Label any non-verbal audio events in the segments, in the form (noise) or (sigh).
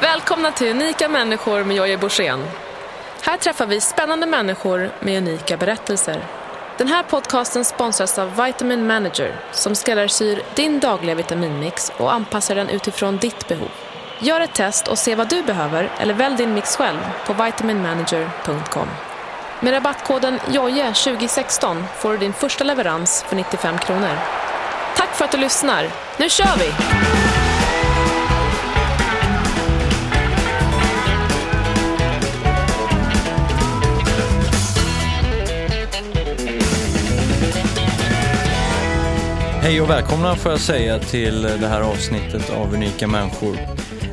Välkomna till Unika människor med Jojje Borssén. Här träffar vi spännande människor med unika berättelser. Den här podcasten sponsras av Vitamin Manager som skräddarsyr din dagliga vitaminmix och anpassar den utifrån ditt behov. Gör ett test och se vad du behöver eller välj din mix själv på vitaminmanager.com. Med rabattkoden JOJE2016 får du din första leverans för 95 kronor. Tack för att du lyssnar. Nu kör vi! Hej och välkomna får jag säga till det här avsnittet av Unika människor.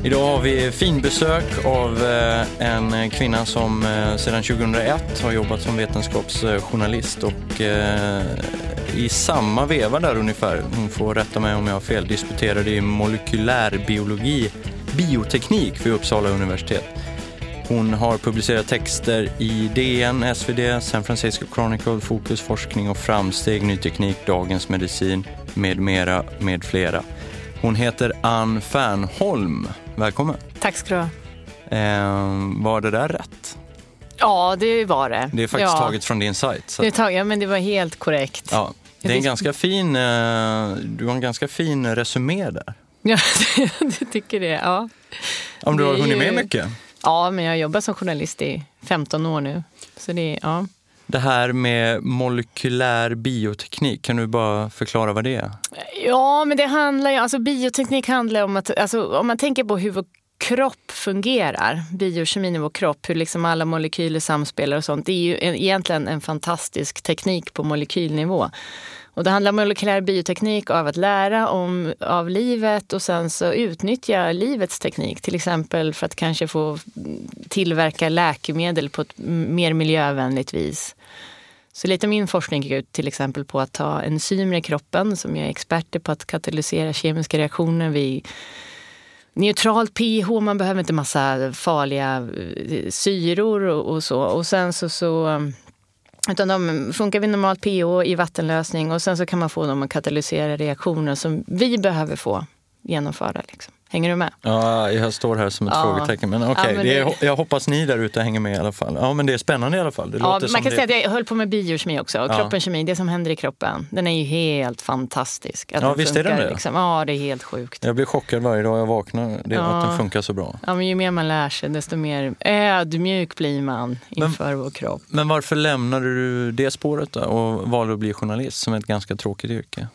Idag har vi finbesök av eh, en kvinna som eh, sedan 2001 har jobbat som vetenskapsjournalist och eh, i samma veva där ungefär, hon får rätta mig om jag har fel, disputerade i molekylärbiologi, bioteknik vid Uppsala universitet. Hon har publicerat texter i DN, SvD, San Francisco Chronicle, Fokus forskning och framsteg, ny teknik, Dagens medicin med mera, med flera. Hon heter Ann Fernholm. Välkommen. Tack ska du ha. Eh, var det där rätt? Ja, det var det. Det är faktiskt ja. taget från din sajt. Så. Det är taget, ja, men det var helt korrekt. Ja, det är en ganska fin, eh, du har en ganska fin resumé där. Ja, (laughs) du tycker det? Ja. Om du har hunnit med ju- mycket. Ja, men jag har jobbat som journalist i 15 år nu. Så det, ja. Det här med molekylär bioteknik, kan du bara förklara vad det är? ja, men det handlar ju, alltså bioteknik handlar om att, alltså, om man tänker på hur vår kropp fungerar, biokemin i vår kropp, hur liksom alla molekyler samspelar och sånt. Det är ju egentligen en fantastisk teknik på molekylnivå. Och det handlar om molekylär bioteknik av att lära om av livet och sen så utnyttja livets teknik. Till exempel för att kanske få tillverka läkemedel på ett mer miljövänligt vis. Så lite av min forskning gick ut till exempel på att ta enzymer i kroppen som är experter på att katalysera kemiska reaktioner vid neutralt pH. Man behöver inte massa farliga eh, syror och, och så. Och sen så, så utan de funkar vid normalt pH i vattenlösning och sen så kan man få dem att katalysera reaktioner som vi behöver få genomförda. Liksom. Hänger du med? Ja, jag står här som ett Ja. frågetecken. Men okej, Ja, men det det- jag hoppas ni där ute hänger med i alla fall. Ja, men det är spännande i alla fall. Det Ja, man kan det... säga att jag höll på med biokemi också. Ja. Kroppens kemi, det som händer i kroppen, den är ju helt fantastisk. Att Ja, den visst är den funkar, det? Liksom. Ja, det är helt sjukt. Jag blir chockad varje dag jag vaknar, det är att Ja. den funkar så bra. Ja, men ju mer man lär sig, desto mer ödmjuk blir man inför vår kropp. Men varför lämnade du det spåret då och valde att bli journalist som är ett ganska tråkigt yrke?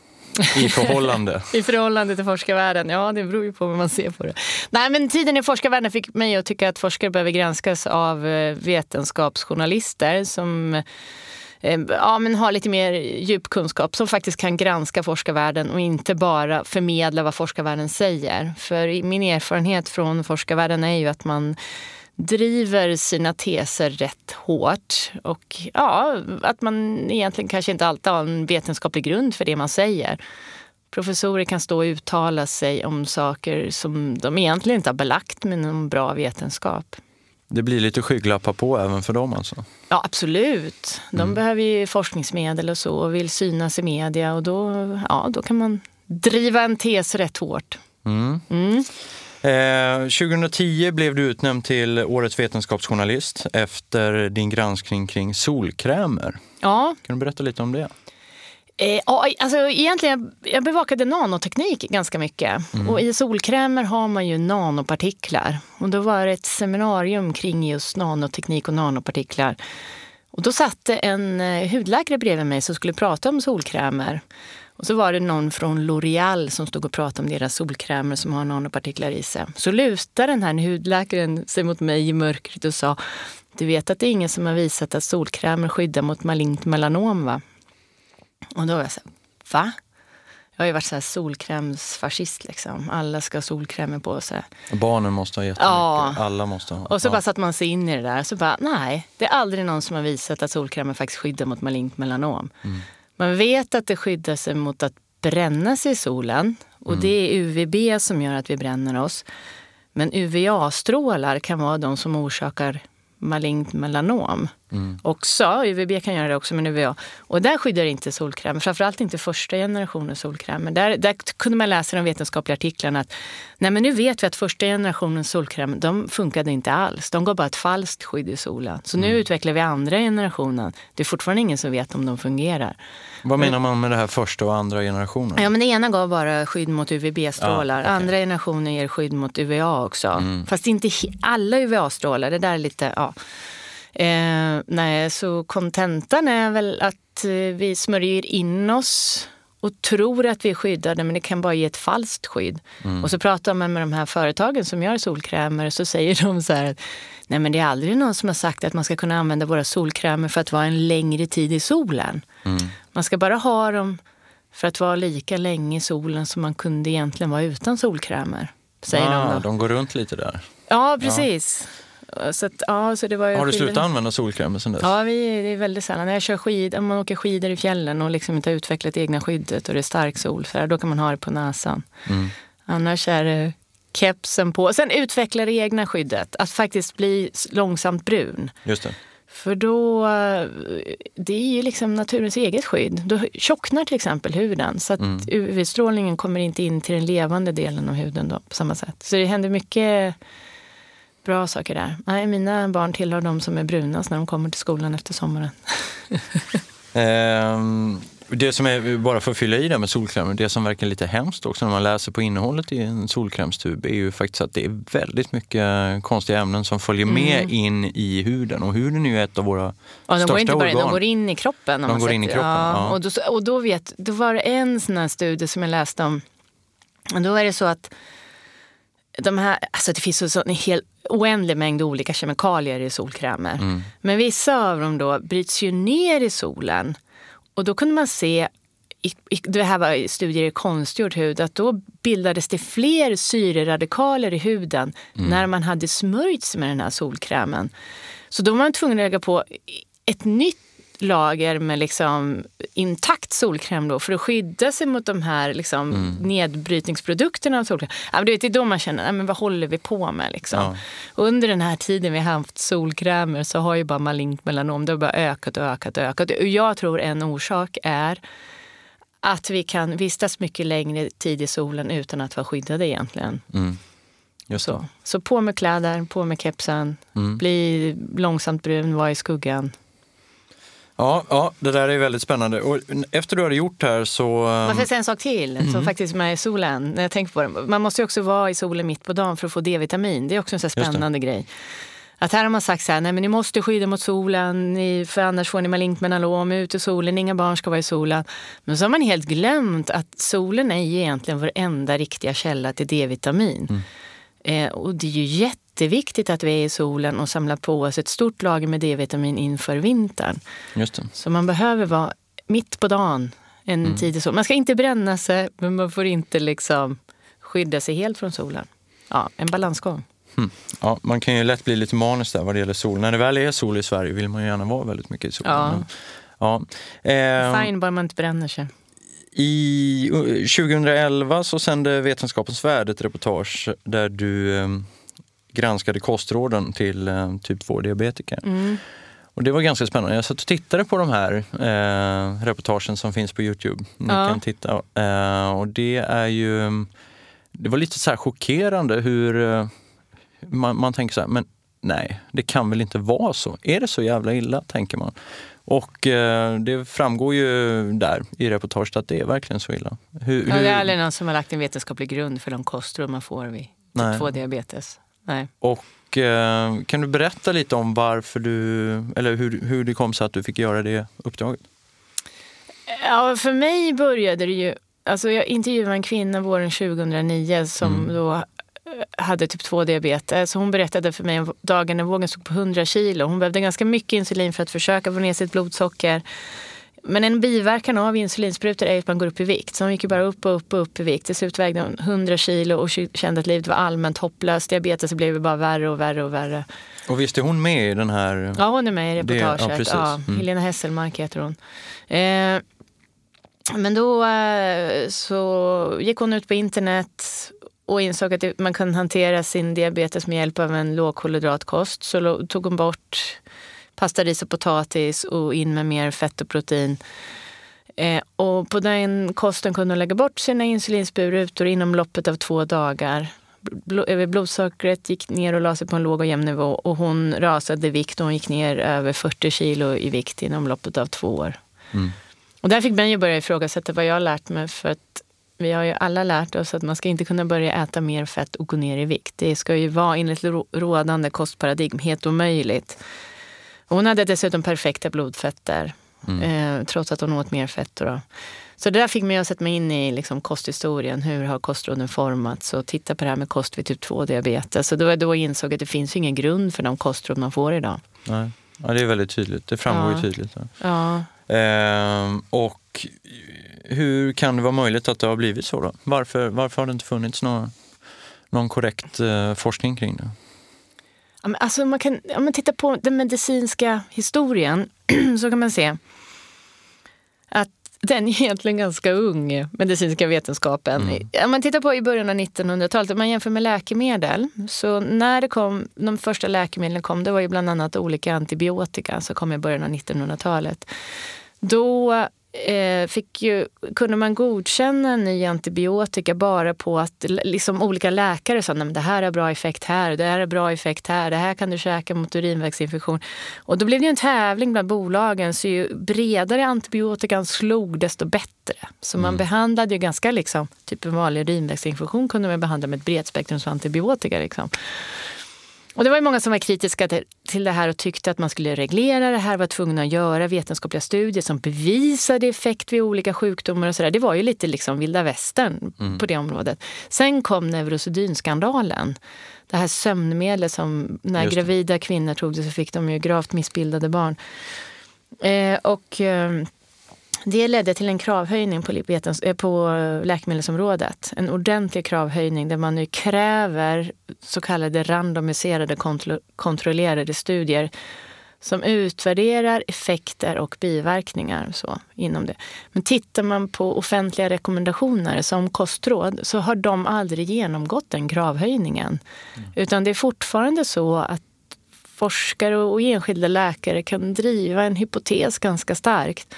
I förhållande. (laughs) I förhållande till forskarvärlden? Ja, det beror ju på hur man ser på det. Nej, men tiden i forskarvärlden fick mig att tycka att forskare behöver granskas av eh, vetenskapsjournalister som eh, ja, men har lite mer djup kunskap som faktiskt kan granska forskarvärlden och inte bara förmedla vad forskarvärlden säger. För min erfarenhet från forskarvärlden är ju att man driver sina teser rätt hårt och ja, att man egentligen kanske inte alltid har en vetenskaplig grund för det man säger. Professorer kan stå och uttala sig om saker som de egentligen inte har belagt med någon bra vetenskap. Det blir lite skygglappar på även för dem alltså. Ja, absolut. De behöver ju forskningsmedel och så och vill synas i media och då, ja, då kan man driva en tes rätt hårt. Mm. Eh, 2010 blev du utnämnd till Årets vetenskapsjournalist efter din granskning kring solkrämer. Ja, Kan du berätta lite om det? Eh, ja, alltså egentligen, jag bevakade nanoteknik ganska mycket. Och i solkrämer har man ju nanopartiklar. Och då var det ett seminarium kring just nanoteknik och nanopartiklar. Och då satt en eh, hudläkare bredvid mig som skulle prata om solkrämer. Och så var det någon från L'Oreal som stod och pratade om deras solkrämer som har nanopartiklar i sig. Så lutade den här hudläkaren sig mot mig i mörkret och sa Du vet att det är ingen som har visat att solkrämer skyddar mot malignt melanom va? Och då var jag så här, va? Jag har ju varit så här solkrämsfascist liksom. Alla ska ha solkrämer på sig. Barnen måste ha jättemycket, Ja. alla måste ha. Och så ja. bara satte man sig in i det där. Så bara, nej, det är aldrig någon som har visat att solkrämer faktiskt skyddar mot malignt melanom. Man vet att det skyddar sig mot att bränna sig i solen. Och det är UVB som gör att vi bränner oss. Men UVA-strålar kan vara de som orsakar malignt melanom. Också. UVB kan göra det också, men UVA. Och där skyddar inte solkräm, framförallt inte första generationens solkrämer. Där, där kunde man läsa de vetenskapliga artiklarna att nej men nu vet vi att första generationens solkräm, de funkade inte alls. De gav bara ett falskt skydd i solen. Så nu utvecklar vi andra generationen. Det är fortfarande ingen som vet om de fungerar. Vad menar man med det här första och andra generationen? Ja, men det ena gav bara skydd mot UVB-strålar. Ja, okej. Andra generationen ger skydd mot UVA också. Fast inte alla UVA-strålar. Det där är lite... Ja. Eh, nej, så kontentan är väl att eh, vi smörjer in oss och tror att vi är skyddade, men det kan bara ge ett falskt skydd. Och så pratar man med de här företagen som gör solkrämer så säger (laughs) de så här att nej, men det är aldrig någon som har sagt att man ska kunna använda våra solkrämer för att vara en längre tid i solen. Man ska bara ha dem för att vara lika länge i solen som man kunde egentligen vara utan solkrämer. Säger ah, de då. de går runt lite där. Ja, precis. Så, att, ja, så det var Har du slutat använda solkräm sen dess? Ja, vi, det är väldigt sällan. När jag kör skid, om man åker skidor i fjällen och liksom inte har utvecklat egna skyddet och det är stark sol, här, då kan man ha det på näsan. Mm. Annars är det kepsen på. Sen utveckla det egna skyddet, att faktiskt bli långsamt brun. Just det. För då, eh, det är ju liksom naturens eget skydd. Då tjocknar till exempel huden så att Mm. UV-strålningen kommer inte in till den levande delen av huden då, på samma sätt. Så det händer mycket bra saker där. Nej, mina barn tillhör de som är brunast när de kommer till skolan efter sommaren. (laughs) Ehm, det som är, bara för att fylla i det med solkrämer, det som verkar lite hemskt också när man läser på innehållet i en solkrämstub är ju faktiskt att det är väldigt mycket konstiga ämnen som följer med in i huden. Och huden är ju ett av våra Mm. Ja, de största går inte bara in, organ. de går in i kroppen. De går in i kroppen, ja. Och, då, och då, vet, då var det en sån här studie som jag läste om. Och då är det så att de här, alltså det finns så, så en hel oändlig mängd olika kemikalier i solkrämer. Mm. Men vissa av dem då bryts ju ner i solen. Och då kunde man se, i, i, det här var studier i konstgjord hud, att då bildades det fler syreradikaler i huden Mm. när man hade smörjt sig med den här solkrämen. Så då var man tvungen att lägga på ett nytt lager med liksom intakt solkräm då, för att skydda sig mot de här liksom Mm. nedbrytningsprodukterna av solkräm. Ja, men du vet, det är då man känner, nej, men vad håller vi på med? Liksom. Ja. Under den här tiden vi har haft solkrämer så har ju bara malignt melanom det har bara ökat och ökat och ökat. Och jag tror en orsak är att vi kan vistas mycket längre tid i solen utan att vara skyddade egentligen. Mm. Så, så på med kläder, på med kepsen, Mm. bli långsamt brun, vara i skuggan. Ja, ja, det där är väldigt spännande. Och efter du hade gjort det här så... Man ehm, får säga en sak till som faktiskt med solen. När jag tänker på det. Man måste ju också vara i solen mitt på dagen för att få D-vitamin. Det är också en det. spännande grej. Att här har man sagt så här, nej men ni måste skydda mot solen, ni, för annars får ni malignt melanom, ut i solen, inga barn ska vara i solen. Men så har man helt glömt att solen är egentligen vår enda riktiga källa till D-vitamin. Eh, och det är ju jätteviktigt att vi är i solen och samlar på oss ett stort lager med D-vitamin inför vintern. Just det. Så man behöver vara mitt på dagen en Mm. tid i solen. Man ska inte bränna sig, men man får inte liksom skydda sig helt från solen. Ja, en balansgång. Ja, man kan ju lätt bli lite manisk där vad det gäller sol. När det väl är sol i Sverige vill man ju gärna vara väldigt mycket i solen. Ja. Men, ja. Ehm, Fine, bara man inte bränner sig. I uh, 2011 så sände Vetenskapens Värld ett reportage där du eh, granskade kostråden till eh, typ 2-diabetiker. Mm. Och det var ganska spännande. Jag satt och tittade på de här eh, reportagen som finns på Youtube. Ni Ja. kan titta. Eh, och det är ju... Det var lite så här chockerande hur eh, man, man tänker så här, men nej, det kan väl inte vara så? Är det så jävla illa, tänker man. Och eh, det framgår ju där i reportaget att det är verkligen så illa. Hur, Ja, det är hur- aldrig någon som har lagt en vetenskaplig grund för de kostråd man får vid typ 2-diabetes. Nej. Och eh, kan du berätta lite om varför du, eller hur, hur det kom sig att du fick göra det uppdraget? Ja, för mig började det ju... Alltså jag intervjuade en kvinna våren 2009 som Mm. då eh, hade typ 2-diabetes. Hon berättade för mig om dagen när vågen stod på 100 kilo. Hon behövde ganska mycket insulin för att försöka få ner sitt blodsocker. Men en biverkan av insulinsprutor är att man går upp i vikt. Så hon gick ju bara upp och upp och upp i vikt. Till slut vägde hon 100 kilo och kände att livet var allmänt hopplöst. Diabetes blev bara värre och värre och värre. Och visst är hon med i den här... Ja, hon är med i Det- ja, reportaget. precis. ja, Mm. Helena Hesselmark heter hon. Eh, men då eh, så gick hon ut på internet och insåg att man kan hantera sin diabetes med hjälp av en lågkolhydratkost. Så tog hon bort pasta, ris och potatis och in med mer fett och protein. Eh, och på den kosten kunde hon lägga bort sina insulinsprutor inom loppet av två dagar. Bl- blodsockret gick ner och la sig på en låg och jämn nivå och hon rasade i vikt och hon gick ner över 40 kilo i vikt inom loppet av två år. Mm. Och där fick man ju börja ifrågasätta vad jag har lärt mig för att vi har ju alla lärt oss att man ska inte kunna börja äta mer fett och gå ner i vikt. Det ska ju vara enligt rådande kostparadigm helt omöjligt. Hon hade dessutom perfekta blodfetter, mm. eh, trots att hon åt mer fett. Då. Så det där fick mig att sätta mig in i liksom kosthistorien. Hur har kostråden formats? Och titta på det här med kost vid typ 2-diabetes. Så då var då jag insåg att det finns ingen grund för de kostråd man får idag. Nej. Ja, det är väldigt tydligt. Det framgår ja. ju tydligt. Ja. Eh, och hur kan det vara möjligt att det har blivit så? Då? Varför, varför har det inte funnits någon, någon korrekt eh, forskning kring det? Alltså man kan, om man tittar på den medicinska historien (clears throat) så kan man se att den är egentligen ganska ung, medicinska vetenskapen. Mm. Om man tittar på i början av 1900-talet, om man jämför med läkemedel. Så när det kom, de första läkemedlen kom, det var ju bland annat olika antibiotika som kom i början av 1900-talet. Då eh, fick ju, kunde man godkänna en ny antibiotika bara på att liksom olika läkare sa att det här har bra effekt här, det här har bra effekt här, det här kan du käka mot urinvägsinfektion. Och då blev det en tävling bland bolagen, så ju bredare antibiotikan slog desto bättre. Så man mm. behandlade ju ganska liksom, typ en vanlig urinvägsinfektion kunde man behandla med ett bredspektrums antibiotika. Liksom. Och det var ju många som var kritiska till det här och tyckte att man skulle reglera det här, var tvungna att göra vetenskapliga studier som bevisade effekt vid olika sjukdomar och sådär. Det var ju lite liksom vilda västern mm. på det området. Sen kom Neurosedynskandalen. Det här sömnmedlet som när gravida kvinnor tog det så fick de ju gravt missbildade barn. Eh, och... Eh, det ledde till en kravhöjning på, eh, på läkemedelsområdet. En ordentlig kravhöjning där man nu kräver så kallade randomiserade kontro kontrollerade studier som utvärderar effekter och biverkningar så, inom det. Men tittar man på offentliga rekommendationer som kostråd så har de aldrig genomgått den kravhöjningen. Mm. Utan det är fortfarande så att forskare och enskilda läkare kan driva en hypotes ganska starkt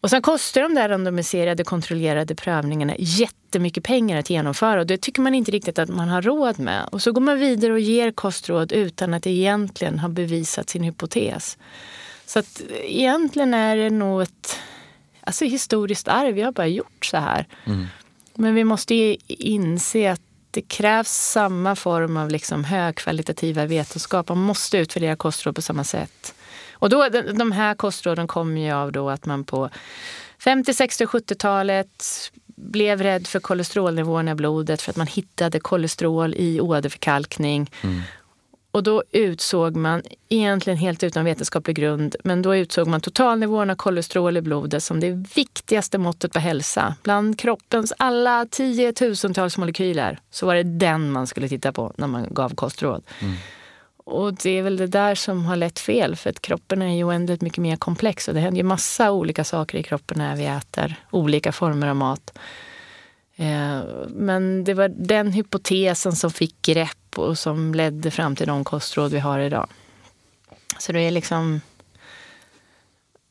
och sen kostar de där randomiserade kontrollerade prövningarna jättemycket pengar att genomföra och det tycker man inte riktigt att man har råd med. Och så går man vidare och ger kostråd utan att egentligen ha bevisat sin hypotes. Så att egentligen är det nog ett alltså historiskt arv. Vi har bara gjort så här. Mm. Men vi måste inse att det krävs samma form av liksom högkvalitativa vetenskap. Man måste utvärdera kostråd på samma sätt. Och då, de här kostråden kommer ju av då att man på 50, 60 och 70-talet blev rädd för kolesterolnivåerna i blodet för att man hittade kolesterol i åderförkalkning. Mm. Och då utsåg man, egentligen helt utan vetenskaplig grund, men då utsåg man totalnivån av kolesterol i blodet som det viktigaste måttet på hälsa. Bland kroppens alla tiotusentals molekyler så var det den man skulle titta på när man gav kostråd. Mm. Och det är väl det där som har lett fel, för att kroppen är ju oändligt mycket mer komplex och det händer ju massa olika saker i kroppen när vi äter olika former av mat. Eh, men det var den hypotesen som fick grepp och som ledde fram till de kostråd vi har idag. Så det är liksom...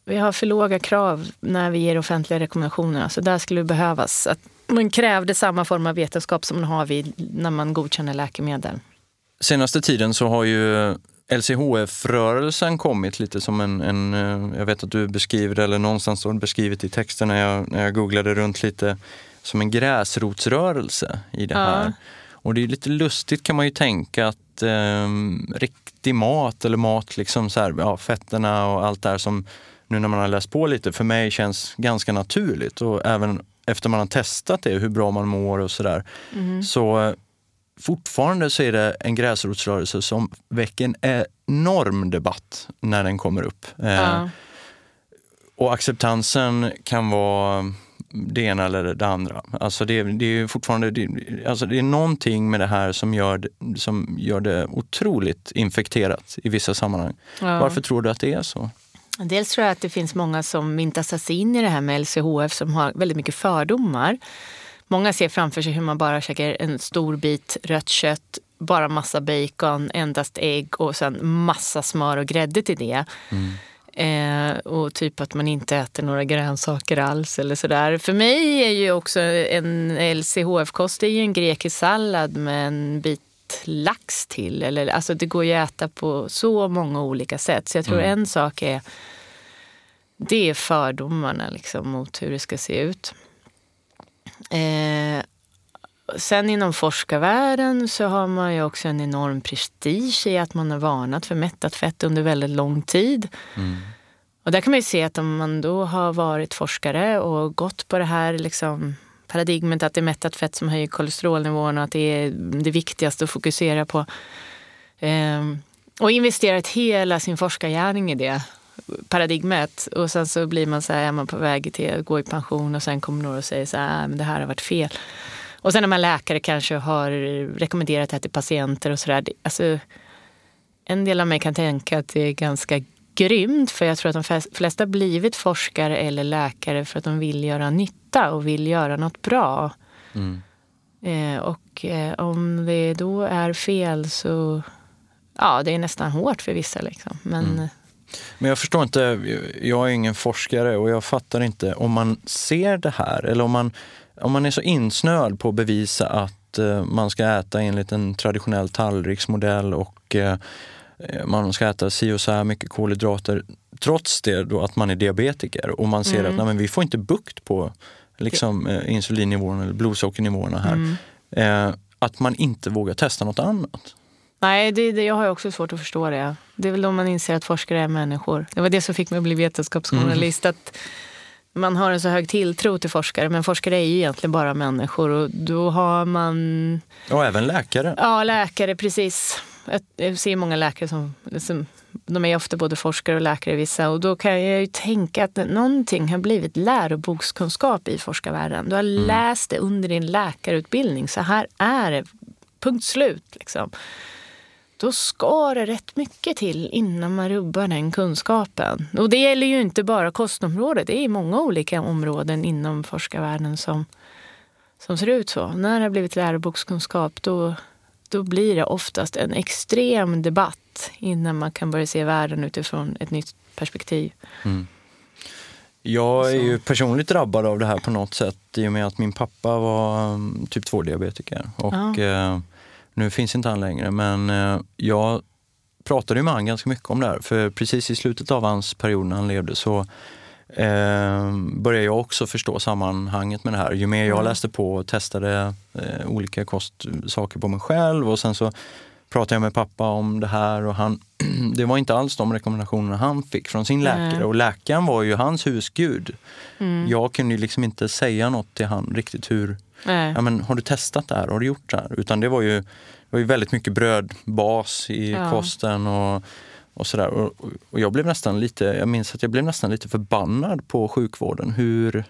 Vi har för låga krav när vi ger offentliga rekommendationer. Så där skulle det behövas att man krävde samma form av vetenskap som man har vid, när man godkänner läkemedel senaste tiden så har ju LCHF-rörelsen kommit lite som en, en, eh, jag vet att du beskriver det, eller någonstans det beskrivet i texten när jag, när jag googlade runt lite, som en gräsrotsrörelse i det här. Ja. Och det är lite lustigt kan man ju tänka att eh, riktig mat eller mat, liksom så här, ja, fetterna och allt det här som nu när man har läst på lite, för mig känns ganska naturligt. Och även efter man har testat det, hur bra man mår och sådär, mm. så fortfarande så är det en gräsrotsrörelse som väcker en enorm debatt när den kommer upp. Eh, ja. och acceptansen kan vara det ena eller det andra. Alltså det, det är fortfarande det, alltså det är någonting med det här som gör, som gör det otroligt infekterat i vissa sammanhang. Ja. Varför tror du att det är så? Dels tror jag att det finns många som inte har satt sig in i det här med LCHF som har väldigt mycket fördomar. Många ser framför sig hur man bara käkar en stor bit rött kött bara massa bacon, endast ägg och sen massa smör och grädde till det. Mm. Eh, och typ att man inte äter några grönsaker alls eller sådär. För mig är ju också en LCHF-kost är ju en grekisk sallad med en bit lax till. Eller, alltså det går ju att äta på så många olika sätt. Så jag tror Mm. en sak är det är fördomarna liksom, mot hur det ska se ut. Eh, sen inom forskarvärlden så har man ju också en enorm prestige i att man har varnat för mättat fett under väldigt lång tid. Mm. Och där kan man ju se att om man då har varit forskare och gått på det här liksom paradigmet att det är mättat fett som höjer kolesterolnivån och att det är det viktigaste att fokusera på. Ehm, och investerat hela sin forskargärning i det paradigmet. Och sen så blir man så här, är man på väg till att gå i pension och sen kommer några och säger så här, "Ah, men det här har varit fel. Och sen när man läkare kanske har rekommenderat det här till patienter och sådär. Alltså, en del av mig kan tänka att det är ganska grymt för jag tror att de flesta blivit forskare eller läkare för att de vill göra nytta och vill göra något bra. Mm. Eh, och eh, om det då är fel så ja, det är nästan hårt för vissa. Liksom. Men Mm. Men jag förstår inte, jag är ingen forskare och jag fattar inte om man ser det här eller om man, om man är så insnöad på att bevisa att eh, man ska äta enligt en traditionell tallriksmodell och eh, man ska äta si och så här mycket kolhydrater. Trots det då att man är diabetiker och man ser Mm. att nej, men vi får inte bukt på liksom, eh, insulinnivåerna eller blodsockernivåerna här. Mm. Eh, att man inte vågar testa något annat. Nej, det, det, jag har också svårt att förstå det. Det är väl då man inser att forskare är människor. Det var det som fick mig att bli vetenskapsjournalist. Att man har en så hög tilltro till forskare, men forskare är ju egentligen bara människor. Och då har man Och även läkare. Ja, läkare, precis. Jag- ser många läkare som, som de är ofta både forskare och läkare vissa. Och då kan jag ju tänka att någonting har blivit lärobokskunskap i forskarvärlden. Du har läst det under din läkarutbildning. Så här är det. Punkt slut. Liksom. Då ska det rätt mycket till innan man rubbar den kunskapen. Och det gäller ju inte bara kostområdet. Det är många olika områden inom forskarvärlden som, som ser ut så. När det har blivit lärobokskunskap då, då blir det oftast en extrem debatt innan man kan börja se världen utifrån ett nytt perspektiv. Jag är ju personligt drabbad av det här på något sätt i och med att min pappa var um, typ 2-diabetiker. Och Ja. Nu finns inte han längre, men eh, jag pratade med honom ganska mycket om det här. För precis i slutet av hans period när han levde så eh, började jag också förstå sammanhanget med det här. Ju mer jag Mm. läste på och testade eh, olika kostsaker på mig själv och sen så pratade jag med pappa om det här och han, (clears throat) det var inte alls de rekommendationerna han fick från sin läkare. Nej. Och läkaren var ju hans husgud. Mm. Jag kunde liksom inte säga något till han riktigt hur, Nej. ja men har du testat det här, har du gjort det här? Utan det var ju, det var ju väldigt mycket brödbas i Ja. kosten och, och sådär. Och, och jag blev nästan lite, jag minns att jag blev nästan lite förbannad på sjukvården hur,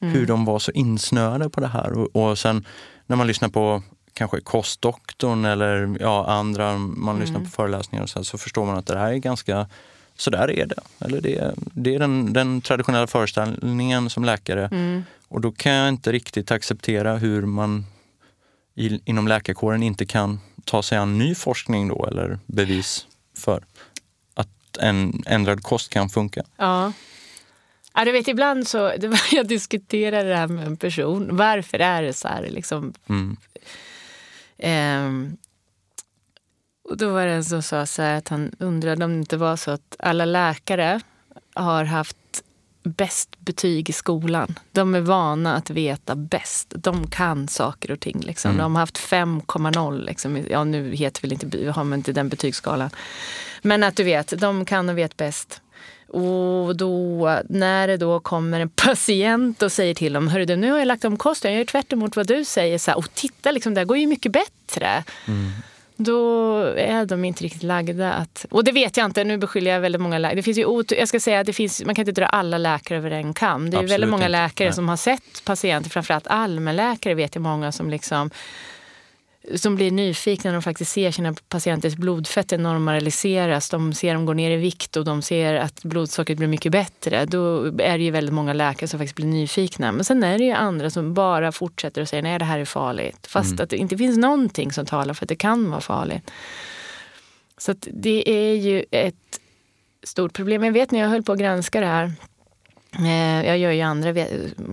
Mm. hur de var så insnöade på det här. Och, och sen när man lyssnar på kanske kostdoktorn eller ja, andra, man lyssnar Mm. på föreläsningar och så, här, så förstår man att det här är ganska, så där är det. Eller det, är- det är den, den traditionella föreställningen som läkare. Mm. Och då kan jag inte riktigt acceptera hur man i, inom läkarkåren inte kan ta sig an ny forskning då eller bevis för att en ändrad kost kan funka. Ja. Ja, du vet, ibland så, (laughs) det var, jag diskuterade det här med en person. Varför är det så här? Liksom, Mm. Ehm, och då var det en som sa så här att han undrade om det inte var så att alla läkare har haft bäst betyg i skolan. De är vana att veta bäst. De kan saker och ting. Liksom. Mm. De har haft 5,0. Liksom. Ja, nu heter väl inte, har man inte den betygsskalan. Men att du vet, de kan och vet bäst. Och då, när det då kommer en patient och säger till dem, hörru du, nu har jag lagt om kosten, jag gör tvärt emot vad du säger. Så här, och titta, liksom, det här går ju mycket bättre. Då är de inte riktigt lagda att... Och det vet jag inte, nu beskyller jag väldigt många läkare. Det finns ju ot- jag ska säga att det finns, man kan inte dra alla läkare över en kam. Det är Absolut väldigt många inte. läkare Nej. som har sett patienter, framförallt allmänläkare vet jag många som liksom som blir nyfikna när de faktiskt ser sina patienters blodfetter normaliseras. De ser dem gå ner i vikt och de ser att blodsockret blir mycket bättre. Då är det ju väldigt många läkare som faktiskt blir nyfikna. Men sen är det ju andra som bara fortsätter och säger nej det här är farligt. Fast mm. att det inte finns någonting som talar för att det kan vara farligt. Så det är ju ett stort problem. Jag vet när jag höll på att granska det här jag gör ju andra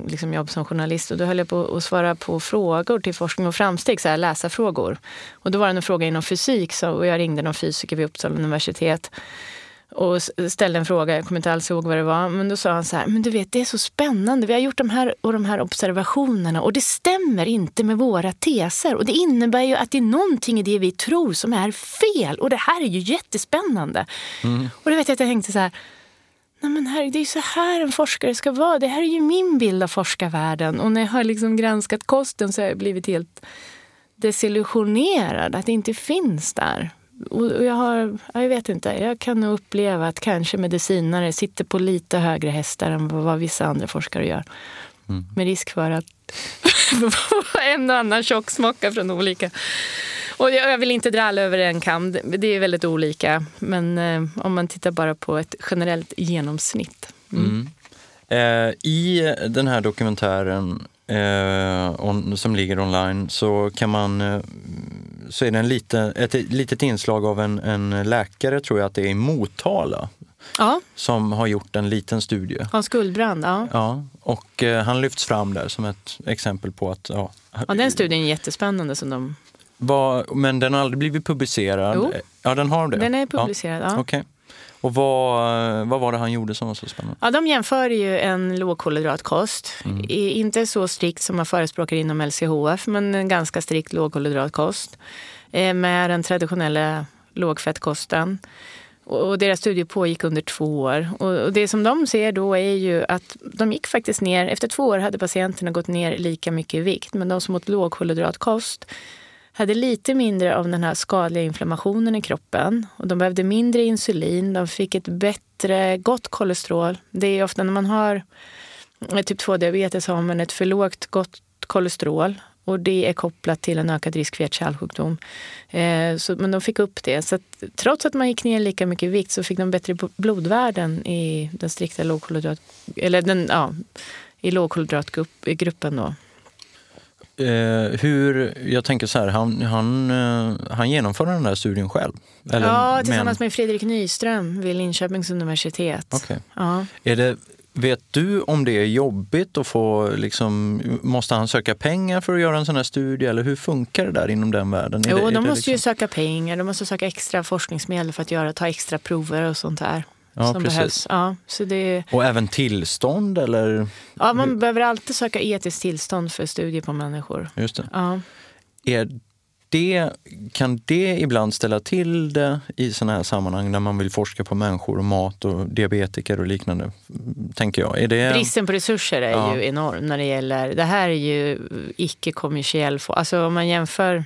liksom jobb som journalist och då höll jag på att svara på frågor till forskning och framsteg, så här läsarfrågor. Och då var det en fråga inom fysik så, och jag ringde någon fysiker vid Uppsala universitet och ställde en fråga, jag kommer inte alls ihåg vad det var, men då sa han så här, men du vet det är så spännande, vi har gjort de här och de här observationerna och det stämmer inte med våra teser och det innebär ju att det är någonting i det vi tror som är fel och det här är ju jättespännande. Mm. Och då vet jag att jag tänkte så här, Nej men herre, det är ju så här en forskare ska vara. Det här är ju min bild av forskarvärlden. Och när jag har liksom granskat kosten så har jag blivit helt desillusionerad att det inte finns där. Och jag, har, jag vet inte, jag kan nog uppleva att kanske medicinare sitter på lite högre hästar än vad vissa andra forskare gör. Mm. Med risk för att (laughs) en och annan tjocksmocka från olika och jag vill inte dra alla över en kam. Det är väldigt olika. Men eh, om man tittar bara på ett generellt genomsnitt. Mm. Mm. Eh, I den här dokumentären eh, on, som ligger online så kan man eh, så är det en liten, ett litet inslag av en, en läkare, tror jag att det är i Motala, ja. som har gjort en liten studie. Hans Guldbrand, ja. ja och eh, han lyfts fram där som ett exempel på att... Ja, ja den studien är jättespännande som de vad, men den har aldrig blivit publicerad? Jo. Ja, den har det? Den är publicerad, ja. ja. Okay. Och vad, vad var det han gjorde som var så spännande? Ja, de jämför ju en lågkolhydratkost. Mm. Inte så strikt som man förespråkar inom LCHF, men en ganska strikt lågkolhydratkost. Eh, med den traditionella lågfettkosten. Och deras studie pågick under två år. Och det som de ser då är ju att de gick faktiskt ner, efter två år hade patienterna gått ner lika mycket i vikt. Men de som åt lågkolhydratkost hade lite mindre av den här skadliga inflammationen i kroppen. Och de behövde mindre insulin, de fick ett bättre, gott kolesterol. Det är ofta när man har eh, typ 2-diabetes har man ett för lågt gott kolesterol. Och det är kopplat till en ökad risk för hjärt-kärlsjukdom. Eh, men de fick upp det. Så att, trots att man gick ner lika mycket i vikt så fick de bättre blodvärden i den strikta lågkolhydrat... Eller den, ja, i lågkolhydratgruppen då. Eh, hur, jag tänker så här, han, han, eh, han genomförde den där studien själv? Eller, ja, tillsammans men... med Fredrik Nyström vid Linköpings universitet. Okay. Ja. Är det, vet du om det är jobbigt att få, liksom, måste han söka pengar för att göra en sån här studie eller hur funkar det där inom den världen? jo, det, de måste liksom... ju söka pengar, de måste söka extra forskningsmedel för att göra, ta extra prover och sånt där. Ja, som precis. behövs. Ja, så det... Och även tillstånd eller? Ja, man Hur? behöver alltid söka etiskt tillstånd för studier på människor. Just det. Ja. Är det, kan det ibland ställa till det i sådana här sammanhang när man vill forska på människor och mat och diabetiker och liknande? Tänker jag. Är det... Bristen på resurser är ja. ju enorm när det gäller... Det här är ju icke-kommersiell... Alltså om man jämför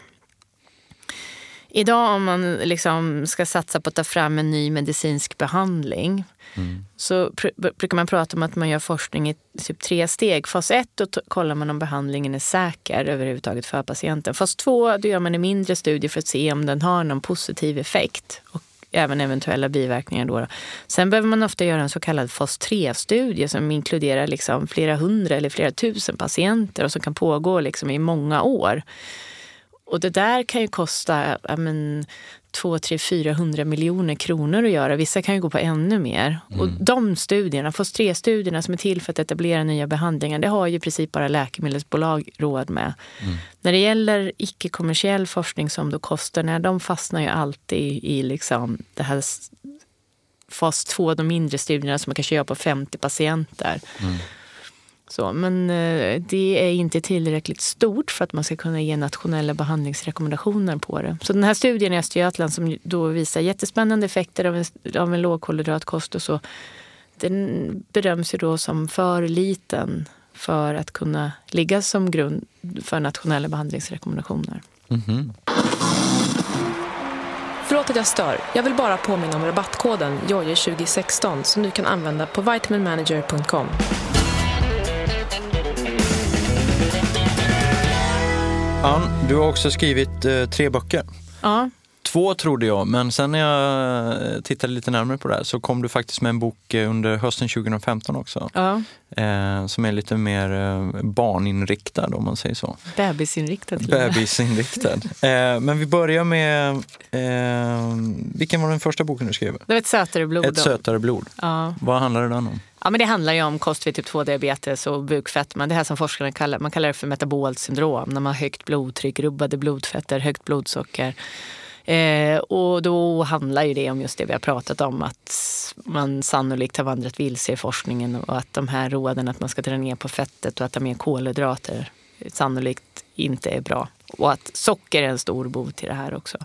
Idag om man liksom ska satsa på att ta fram en ny medicinsk behandling mm. så pr brukar man prata om att man gör forskning i typ tre steg. Fas ett då kollar man om behandlingen är säker överhuvudtaget för patienten. Fas två då gör man en mindre studie för att se om den har någon positiv effekt och även eventuella biverkningar. Då. Sen behöver man ofta göra en så kallad fas 3-studie som inkluderar liksom flera hundra eller flera tusen patienter och som kan pågå liksom i många år. Och det där kan ju kosta men, 2, 3, 400 miljoner kronor att göra. Vissa kan ju gå på ännu mer. Mm. Och de studierna, fas 3-studierna som är till för att etablera nya behandlingar, det har ju i princip bara läkemedelsbolag råd med. Mm. När det gäller icke-kommersiell forskning som då kostar, när de fastnar ju alltid i liksom det här fas 2, de mindre studierna som man kan köra på 50 patienter. Mm. Så, men eh, det är inte tillräckligt stort för att man ska kunna ge nationella behandlingsrekommendationer på det. Så den här studien i Östergötland som då visar jättespännande effekter av en, av en lågkolhydratkost och så. Den bedöms ju då som för liten för att kunna ligga som grund för nationella behandlingsrekommendationer. Mm -hmm. Förlåt att jag stör. Jag vill bara påminna om rabattkoden JOJE2016 som du kan använda på vitaminmanager.com. Ann, Du har också skrivit eh, tre böcker. Ja, Två trodde jag, men sen när jag eh, tittade lite närmare på det här så kom du faktiskt med en bok eh, under hösten 2015 också. ja. Eh, som är lite mer eh, barninriktad om man säger så. bebisinriktad. Bebisinriktad. (laughs) eh, men vi börjar med, eh, vilken var den första boken du skrev? Det var ett sötare blod. Ett sötare blod. Ja. Vad handlade den om? Ja, men det handlar ju om kost vid typ 2-diabetes och bukfetma. Det här som forskarna kallar, man kallar det för metabolt syndrom. När man har högt blodtryck, rubbade blodfetter, högt blodsocker. Eh, och då handlar ju det om just det vi har pratat om. Att man sannolikt har vandrat vilse i forskningen och att de här råden att man ska dra ner på fettet och äta mer kolhydrater sannolikt inte är bra. Och att socker är en stor bov till det här också.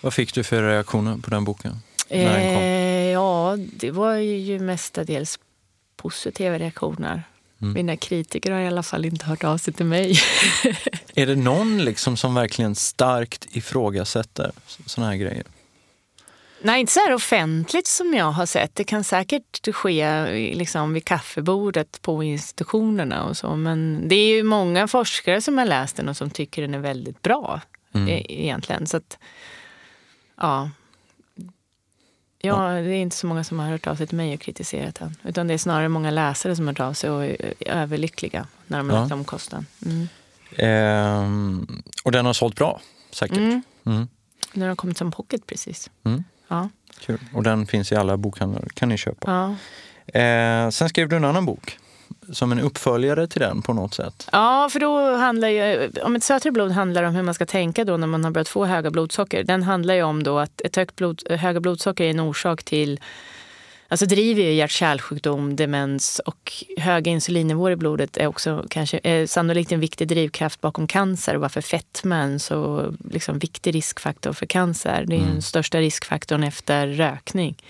Vad fick du för reaktioner på den boken? När den kom? Eh, ja, det var ju mestadels positiva reaktioner. Mm. Mina kritiker har i alla fall inte hört av sig till mig. (laughs) Är det någon liksom som verkligen starkt ifrågasätter sådana här grejer? Nej, inte så här offentligt som jag har sett. Det kan säkert ske liksom vid kaffebordet på institutionerna och så. Men det är ju många forskare som har läst den och som tycker den är väldigt bra Mm. e- egentligen. Så att, ja. Ja, det är inte så många som har hört av sig till mig och kritiserat den. Utan det är snarare många läsare som har hört av sig och är överlyckliga när de har Ja. läst om kosten. Mm. Ehm, och den har sålt bra, säkert. Mm. Mm. Den har kommit som pocket precis. Mm. Ja. Kul. Och den finns i alla bokhandlar, kan ni köpa. Ja. Eh, sen skrev du en annan bok, som en uppföljare till den på något sätt. Ja, för då handlar ju, om ett sötare blod handlar om hur man ska tänka då när man har börjat få höga blodsocker. Den handlar ju om då att ett högt blod, höga blodsocker är en orsak till Alltså driver ju hjärt-kärlsjukdom, demens och höga insulinnivåer i blodet är också kanske är sannolikt en viktig drivkraft bakom cancer och varför fetma är en så liksom, viktig riskfaktor för cancer. Det är den största riskfaktorn efter rökning.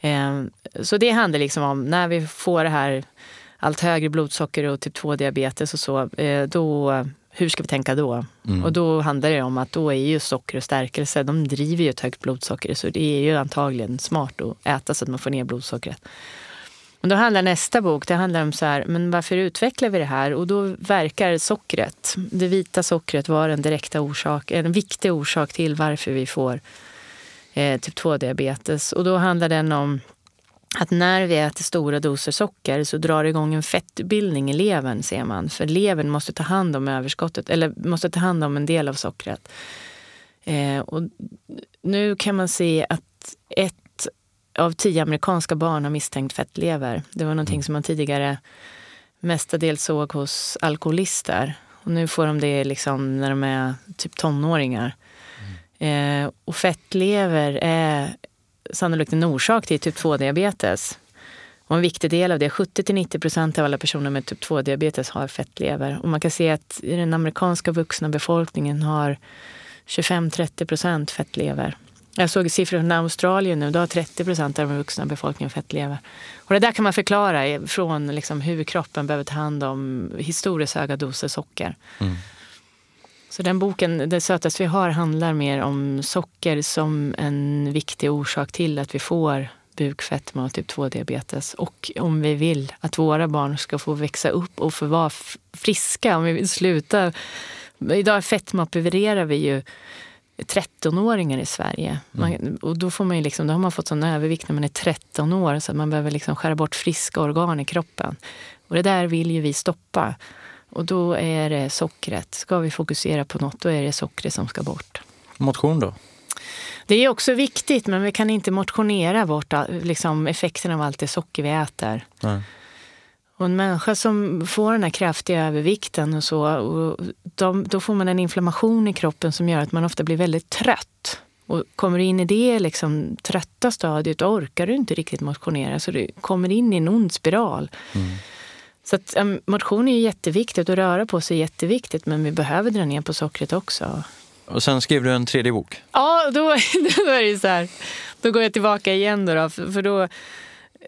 Eh, så det handlar liksom om när vi får det här allt högre blodsocker och typ 2-diabetes och så, eh, då, hur ska vi tänka då? Mm. Och då handlar det om att då är ju socker och stärkelse, de driver ju ett högt blodsocker så det är ju antagligen smart att äta så att man får ner blodsockret. Och då handlar nästa bok det handlar om så här, men varför utvecklar vi det här? Och då verkar sockret, det vita sockret, vara en direkta orsak, en viktig orsak till varför vi får eh, typ 2-diabetes. Och då handlar den om att när vi äter stora doser socker så drar det igång en fettbildning i levern ser man. För levern måste ta hand om överskottet, eller måste ta hand om en del av sockret. Eh, och nu kan man se att ett av tio amerikanska barn har misstänkt fettlever. Det var någonting som man tidigare mestadels såg hos alkoholister. Och nu får de det liksom när de är typ tonåringar. Eh, och fettlever är sannolikt en orsak till typ 2-diabetes. Och en viktig del av det, 70-90 procent av alla personer med typ 2-diabetes har fettlever. Och man kan se att i den amerikanska vuxna befolkningen har 25-30 procent fettlever. Jag såg siffror från Australien nu, då har 30 procent av den vuxna befolkningen fettlever. Och det där kan man förklara från liksom hur kroppen behöver ta hand om historiskt höga doser socker. Mm. Så den boken, Det sötaste vi har, handlar mer om socker som en viktig orsak till att vi får bukfetma och typ 2-diabetes. Och om vi vill att våra barn ska få växa upp och få vara friska, om vi vill sluta. Idag fetmaopererar vi ju 13-åringar i Sverige. Man, och då, får man ju liksom, då har man fått sån övervikt när man är 13 år så att man behöver liksom skära bort friska organ i kroppen. Och det där vill ju vi stoppa. Och då är det sockret. Ska vi fokusera på något, då är det sockret som ska bort. Motion då? Det är också viktigt, men vi kan inte motionera bort liksom, effekten av allt det socker vi äter. Nej. Och en människa som får den här kraftiga övervikten och så, och de, då får man en inflammation i kroppen som gör att man ofta blir väldigt trött. Och kommer du in i det liksom, trötta stadiet, då orkar du inte riktigt motionera. Så du kommer in i en ond spiral. Så att, motion är ju jätteviktigt och röra på sig är jätteviktigt, men vi behöver dra ner på sockret också. Och sen skrev du en tredje bok. Ja, då, (laughs) då är det så här. Då går jag tillbaka igen då, då för då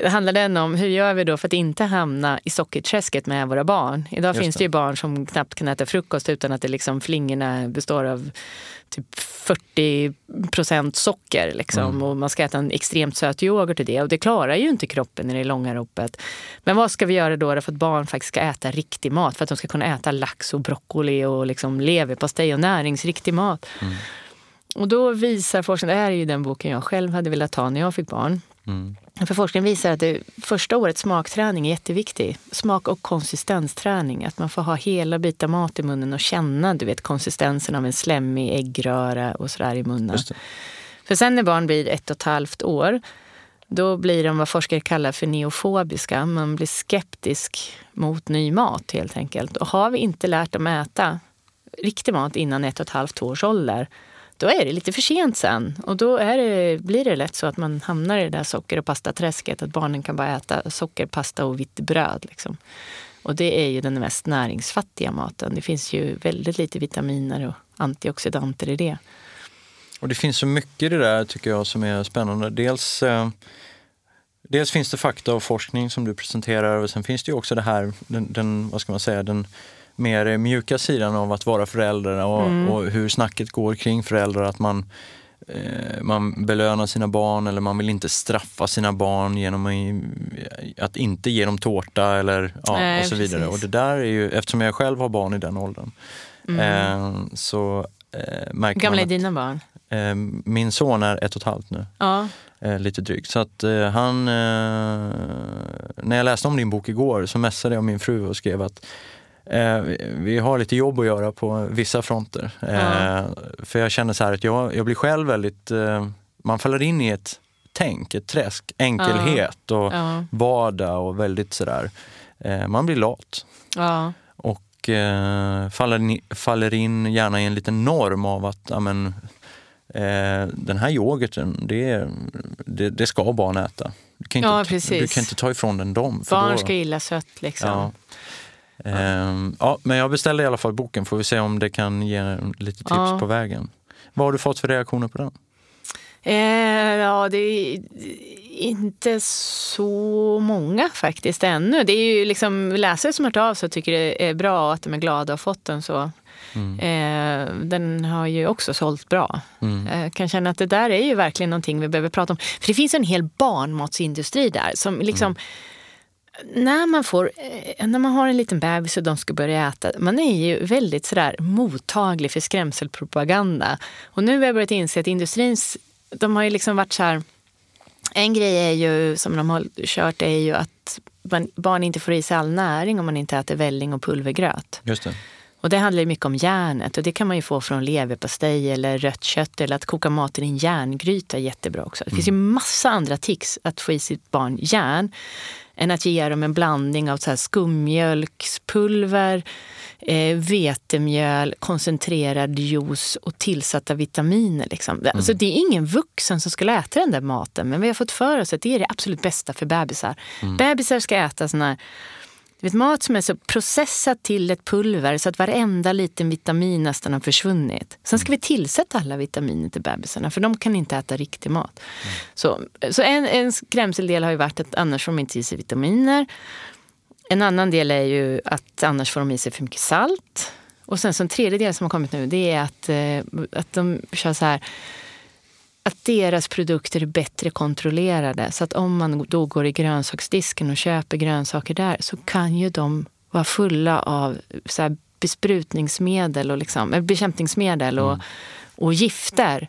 handlar den om hur gör vi då för att inte hamna i sockerträsket med våra barn. Idag Just finns det ju barn som knappt kan äta frukost utan att det liksom flingorna består av typ 40 procent socker. Liksom, mm. Och man ska äta en extremt söt yoghurt till det. Och det klarar ju inte kroppen i det långa ropet. Men vad ska vi göra då för att barn faktiskt ska äta riktig mat? För att de ska kunna äta lax och broccoli och liksom leverpastej och näringsriktig mat. Mm. Och då visar forskningen, det här är ju den boken jag själv hade velat ta när jag fick barn. Mm. För forskningen visar att det första året smakträning är jätteviktig. Smak och konsistensträning. Att man får ha hela bitar mat i munnen och känna du vet, konsistensen av en slemmig äggröra och sådär i munnen. För sen när barn blir ett och ett halvt år då blir de vad forskare kallar för neofobiska. Man blir skeptisk mot ny mat helt enkelt. Och har vi inte lärt dem äta riktig mat innan ett och ett halvt års ålder då är det lite för sent sen. Och då det, blir det lätt så att man hamnar i det där socker och pastaträsket. Att barnen kan bara äta socker, pasta och vitt bröd. Liksom. Och det är ju den mest näringsfattiga maten. Det finns ju väldigt lite vitaminer och antioxidanter i det. Och det finns så mycket i det där tycker jag som är spännande. Dels, eh, dels finns det fakta och forskning som du presenterar och sen finns det ju också det här, den, den vad ska man säga, den mer mjuka sidan av att vara förälder och, mm. och hur snacket går kring föräldrar. Att man, eh, man belönar sina barn eller man vill inte straffa sina barn genom att inte ge dem tårta eller ja, Nej, och så vidare. Precis. Och det där är ju, eftersom jag själv har barn i den åldern, mm. eh, så eh, märker Gamla man är dina barn? Eh, min son är ett och ett halvt nu. Ja. Eh, lite drygt. Så att eh, han, när jag läste om din bok igår så messade jag min fru och skrev att Eh, vi har lite jobb att göra på vissa fronter. Eh, För jag känner så här att jag, jag blir själv väldigt, eh, man faller in i ett tänk, ett träsk, enkelhet och ja. vardag och väldigt sådär. Eh, man blir lat. Och eh, faller, faller in gärna i en liten norm av att amen, eh, den här yoghurten, det, det, det ska barn äta. Du kan, inte, ja, du kan inte ta ifrån den dem. Barn då, ska gilla sött liksom. Ja. Ehm, ja, men jag beställde i alla fall boken, får vi se om det kan ge lite tips ja. på vägen. Vad har du fått för reaktioner på den? Eh, ja, det är inte så många faktiskt ännu. Det är ju liksom läsare som har hört av sig och tycker det är bra att de är glada och fått den så. Mm. Eh, den har ju också sålt bra. Mm. Jag eh, kan känna att det där är ju verkligen någonting vi behöver prata om. För det finns en hel barnmatsindustri där som liksom mm när man, får, eh, när man har en liten bebis och de ska börja äta, man är ju väldigt sådär mottaglig för skrämselpropaganda. Och nu har jag börjat inse att industrins, de har ju liksom varit så här, en grej är ju, som de har kört är ju att barn inte får i sig all näring om man inte äter välling och pulvergröt. Just det. Och det handlar ju mycket om järnet och det kan man ju få från leverpastej eller rött kött eller att koka maten i en järngryta är jättebra också. Det finns ju mm. massa andra tics att få i sitt barn järn än att ge dem en blandning av så här skummjölkspulver, eh, vetemjöl, koncentrerad juice och tillsatta vitaminer. Liksom. Mm. Alltså, det är ingen vuxen som skulle äta den där maten men vi har fått för oss att det är det absolut bästa för bebisar. Mm. Bebisar ska äta såna här vet, mat som är så processat till ett pulver så att varenda liten vitamin nästan har försvunnit. Sen ska vi tillsätta alla vitaminer till bebisarna för de kan inte äta riktig mat. Mm. Så, så en, en skrämseldel har ju varit att annars får de inte i sig vitaminer. En annan del är ju att annars får de i sig för mycket salt. Och sen så en tredje del som har kommit nu det är att, eh, att de kör så här att deras produkter är bättre kontrollerade. Så att om man då går i grönsaksdisken och köper grönsaker där så kan ju de vara fulla av så besprutningsmedel och liksom, bekämpningsmedel och, mm. och gifter.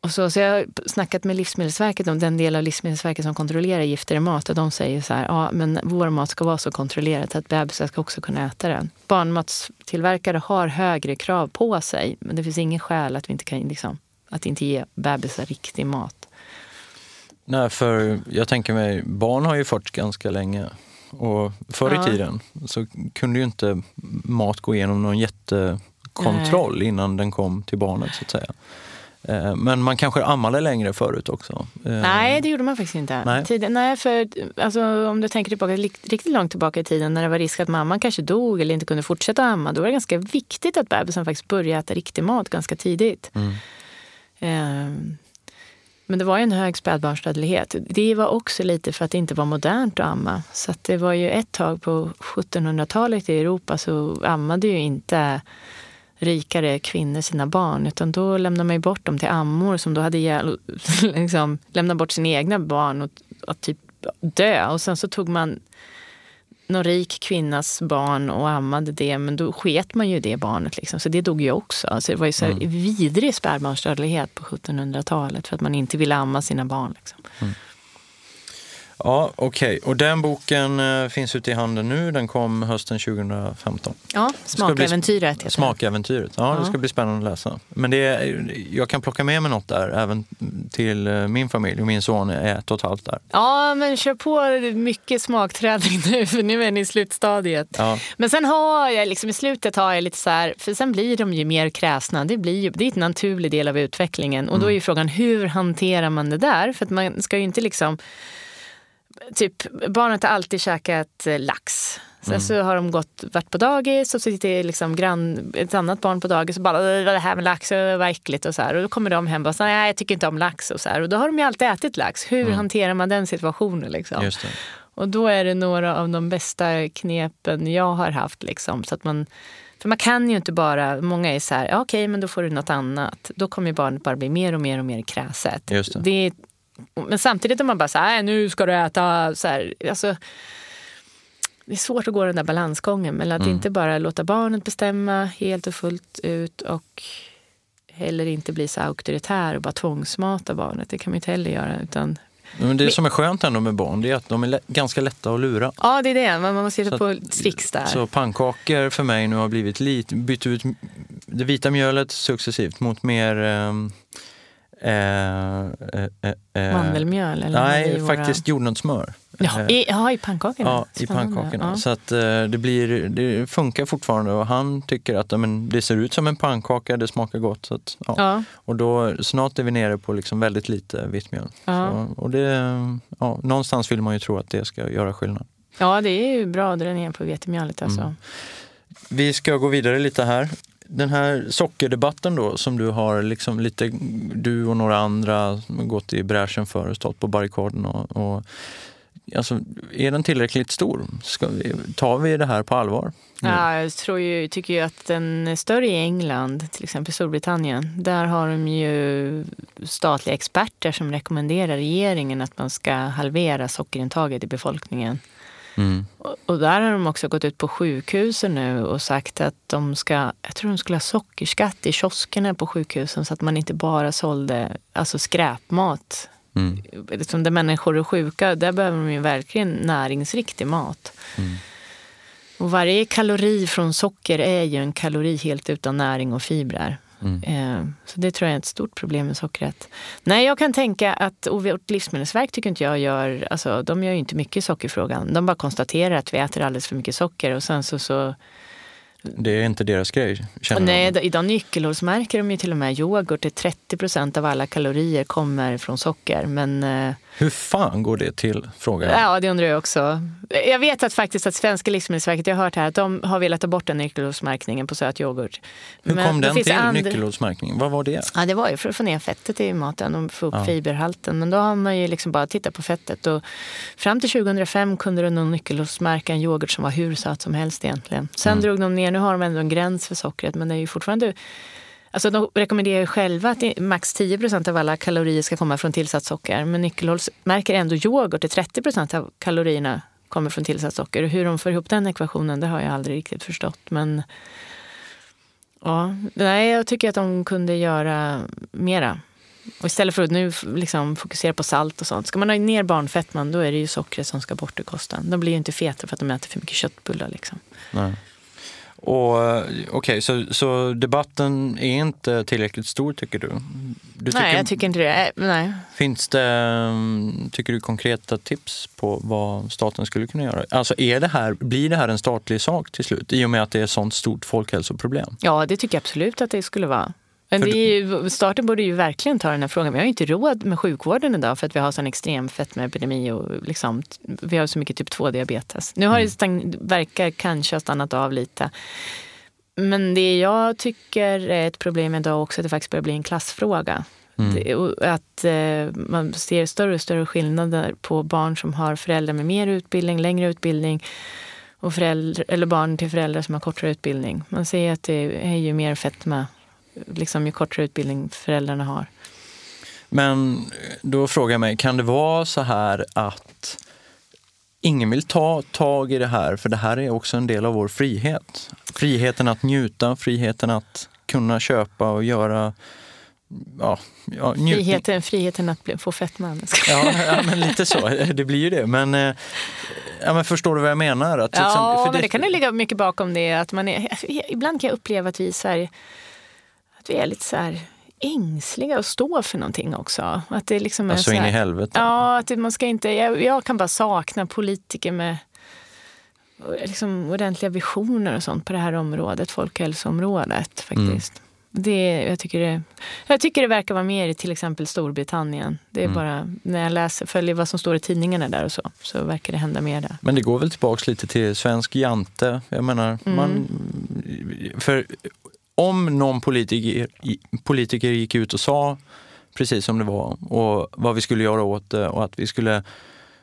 Och så, så jag har snackat med Livsmedelsverket om den del av Livsmedelsverket som kontrollerar gifter i mat och de säger så här, ja men vår mat ska vara så kontrollerad att bebisar ska också kunna äta den. Barnmatstillverkare har högre krav på sig men det finns ingen skäl att vi inte kan liksom, att inte ge bebisar riktig mat. Nej, för jag tänker mig, barn har ju fått ganska länge. Och förr i ja. tiden så kunde ju inte mat gå igenom någon jättekontroll Nej. innan den kom till barnet så att säga. Eh, men man kanske ammade längre förut också? Eh, Nej, det gjorde man faktiskt inte. Nej, tiden, nej för alltså, om du tänker tillbaka riktigt långt tillbaka i tiden när det var risk att mamman kanske dog eller inte kunde fortsätta amma, då var det ganska viktigt att bebisen faktiskt började äta riktig mat ganska tidigt. Mm. Ehm, men det var ju en hög spädbarnsdödlighet. Det var också lite för att det inte var modernt att amma. Så att det var ju ett tag på 1700-talet i Europa så ammade ju inte rikare kvinnor sina barn. Utan då lämnade man ju bort dem till ammor som då hade (laughs) liksom, lämnat bort sina egna barn och, och typ dö. Och sen så tog man någon rik kvinnas barn och ammade det, men då sket man ju det barnet. Liksom. Så det dog ju också. Alltså det var ju så mm. vidrig spädbarnsdödlighet på 1700-talet för att man inte ville amma sina barn. Liksom. Mm. Ja, okej. Okay. Och den boken eh, finns ute i handeln nu. Den kom hösten 2015. Ja, Smakäventyret heter Smakäventyret. Ja, ja, det ska bli spännande att läsa. Men det är, jag kan plocka med mig något där, även till eh, min familj. Och min son är ett och ett halvt där. Ja, men kör på mycket smakträning nu, för nu är ni i slutstadiet. Ja. Men sen har jag, liksom i slutet har jag lite så här, för sen blir de ju mer kräsna. Det, blir ju, det är en naturlig del av utvecklingen. Och då är ju mm. frågan, hur hanterar man det där? För att man ska ju inte liksom typ, barnet har alltid käkat eh, lax. Sen mm. så har de gått, varit på dagis och så sitter liksom grann, ett annat barn på dagis och bara det här med lax, vad äckligt och så här. Och då kommer de hem och säger nej jag tycker inte om lax och så här. Och då har de ju alltid ätit lax. Hur mm. hanterar man den situationen liksom? Och då är det några av de bästa knepen jag har haft liksom. Så att man, för man kan ju inte bara, många är så här, okej okay, men då får du något annat. Då kommer barnet bara bli mer och mer och mer kräset. Det. det är men samtidigt om man bara säger nu ska du äta så här, alltså, det är svårt att gå den där balansgången mellan att mm. inte bara låta barnet bestämma helt och fullt ut och heller inte bli så auktoritär och bara tvångsmata barnet. Det kan man inte heller göra. Utan men det som är skönt ändå med barn det är att de är ganska lätta att lura. Ja, det är det. Man måste hitta på tricks där. Så pannkakor för mig nu har blivit lite, bytt ut det vita mjölet successivt mot mer ehm, Eh, eh, eh, Mandelmjöl? Eller nej, våra... faktiskt jordnötssmör. Ja, i, ja, i pannkakorna? Ja, i pannkakorna. Ja. Så att det, blir, det funkar fortfarande och han tycker att men, det ser ut som en pannkaka, det smakar gott. Så att, ja. ja. Och då, snart är vi nere på liksom väldigt lite vitt mjöl. Ja. Så, och det, ja, någonstans vill man ju tro att det ska göra skillnad. Ja, det är ju bra att dra ner på vetemjölet. Alltså. Mm. Vi ska gå vidare lite här den här sockerdebatten då som du har liksom lite, du och några andra gått i bräschen för och stått på barrikaden och, och Alltså, är den tillräckligt stor? Ska vi, tar vi det här på allvar? Ja, jag tror ju, tycker ju att den är större i England, till exempel Storbritannien. Där har de ju statliga experter som rekommenderar regeringen att man ska halvera sockerintaget i befolkningen. Mm. Och, där har de också gått ut på sjukhusen nu och sagt att de ska, jag tror de skulle ha sockerskatt i kioskerna på sjukhusen så att man inte bara sålde alltså skräpmat. Mm. Liksom där människor är sjuka, där behöver de ju verkligen näringsriktig mat. Mm. Och varje kalori från socker är ju en kalori helt utan näring och fibrer. Mm. Eh, så det tror jag är ett stort problem med sockret. Nej, jag kan tänka att och vårt livsmedelsverk tycker inte jag gör, alltså de gör ju inte mycket i sockerfrågan. De bara konstaterar att vi äter alldeles för mycket socker och sen så, så det är inte deras grej? Nej, de. idag nyckelhålsmärker de ju till och med yoghurt. Det 30 procent av alla kalorier kommer från socker. Men, eh, Hur fan går det till? Frågar jag. Ja, det undrar jag också. Jag vet att faktiskt att Svenska livsmedelsverket, jag har hört här, att de har velat ta bort den nyckelhålsmärkningen på söt yoghurt. Hur Men kom den till, and... nyckelhålsmärkningen? Vad var det? Ja, det var ju för att få ner fettet i maten och få upp ja. fiberhalten. Men då har man ju liksom bara tittat på fettet. Och fram till 2005 kunde de nog nyckelhålsmärka en yoghurt som var hur söt som helst egentligen. Sen mm. drog de ner, nu har de ändå en gräns för sockret, men det är ju fortfarande Alltså de rekommenderar ju själva att max 10% av alla kalorier ska komma från tillsatt socker. Men Nyckelhåls märker ändå yoghurt där 30% av kalorierna kommer från tillsatt socker. Hur de får ihop den ekvationen det har jag aldrig riktigt förstått. Men ja, nej, jag tycker att de kunde göra mera. Och istället för att nu liksom fokusera på salt och sånt. Ska man ha ner barnfettman då är det ju sockret som ska bort ur kosten. De blir ju inte feta för att de äter för mycket köttbullar. Liksom. Nej. Och Okej, okay, så, så debatten är inte tillräckligt stor tycker du? du tycker, Nej, jag tycker inte det. Nej. Finns det, mm, tycker du, konkreta tips på vad staten skulle kunna göra? Alltså är det här, blir det här en statlig sak till slut i och med att det är ett sånt stort folkhälsoproblem? Ja, det tycker jag absolut att det skulle vara. Men det ju, staten borde ju verkligen ta den här frågan. Vi har ju inte råd med sjukvården idag för att vi har sån extrem fetmaepidemi och liksom, vi har så mycket typ 2-diabetes. Nu har det mm. stang, verkar kanske ha stannat av lite. Men det jag tycker är ett problem idag också är att det faktiskt börjar bli en klassfråga. Mm. Det, att eh, man ser större och större skillnader på barn som har föräldrar med mer utbildning, längre utbildning och föräldrar, eller barn till föräldrar som har kortare utbildning. Man ser att det är ju mer fetma liksom, ju kortare utbildning föräldrarna har. Men då frågar jag mig, kan det vara så här att ingen vill ta tag i det här, för det här är också en del av vår frihet. Friheten att njuta, friheten att kunna köpa och göra Ja, ja, friheten, friheten att bli, få fetma. Ja, ja, men lite så. Det blir ju det. Men, eh, ja, men förstår du vad jag menar? Att, liksom, ja, för det, det kan det ligga mycket bakom det. Att man är, ibland kan jag uppleva att vi i Sverige att vi är lite så här ängsliga att stå för någonting också. Att det liksom är alltså så här, in i helvete? Ja, att man ska inte, jag, jag kan bara sakna politiker med liksom ordentliga visioner och sånt på det här området, folkhälsoområdet faktiskt. Mm. Det, jag, tycker det, jag tycker det verkar vara mer i till exempel Storbritannien. Det är mm. bara när jag läser, följer vad som står i tidningarna där och så, så verkar det hända mer där. Men det går väl tillbaks lite till svensk jante. Jag menar, mm. man, för om någon politiker, politiker gick ut och sa precis som det var och vad vi skulle göra åt det och att vi skulle,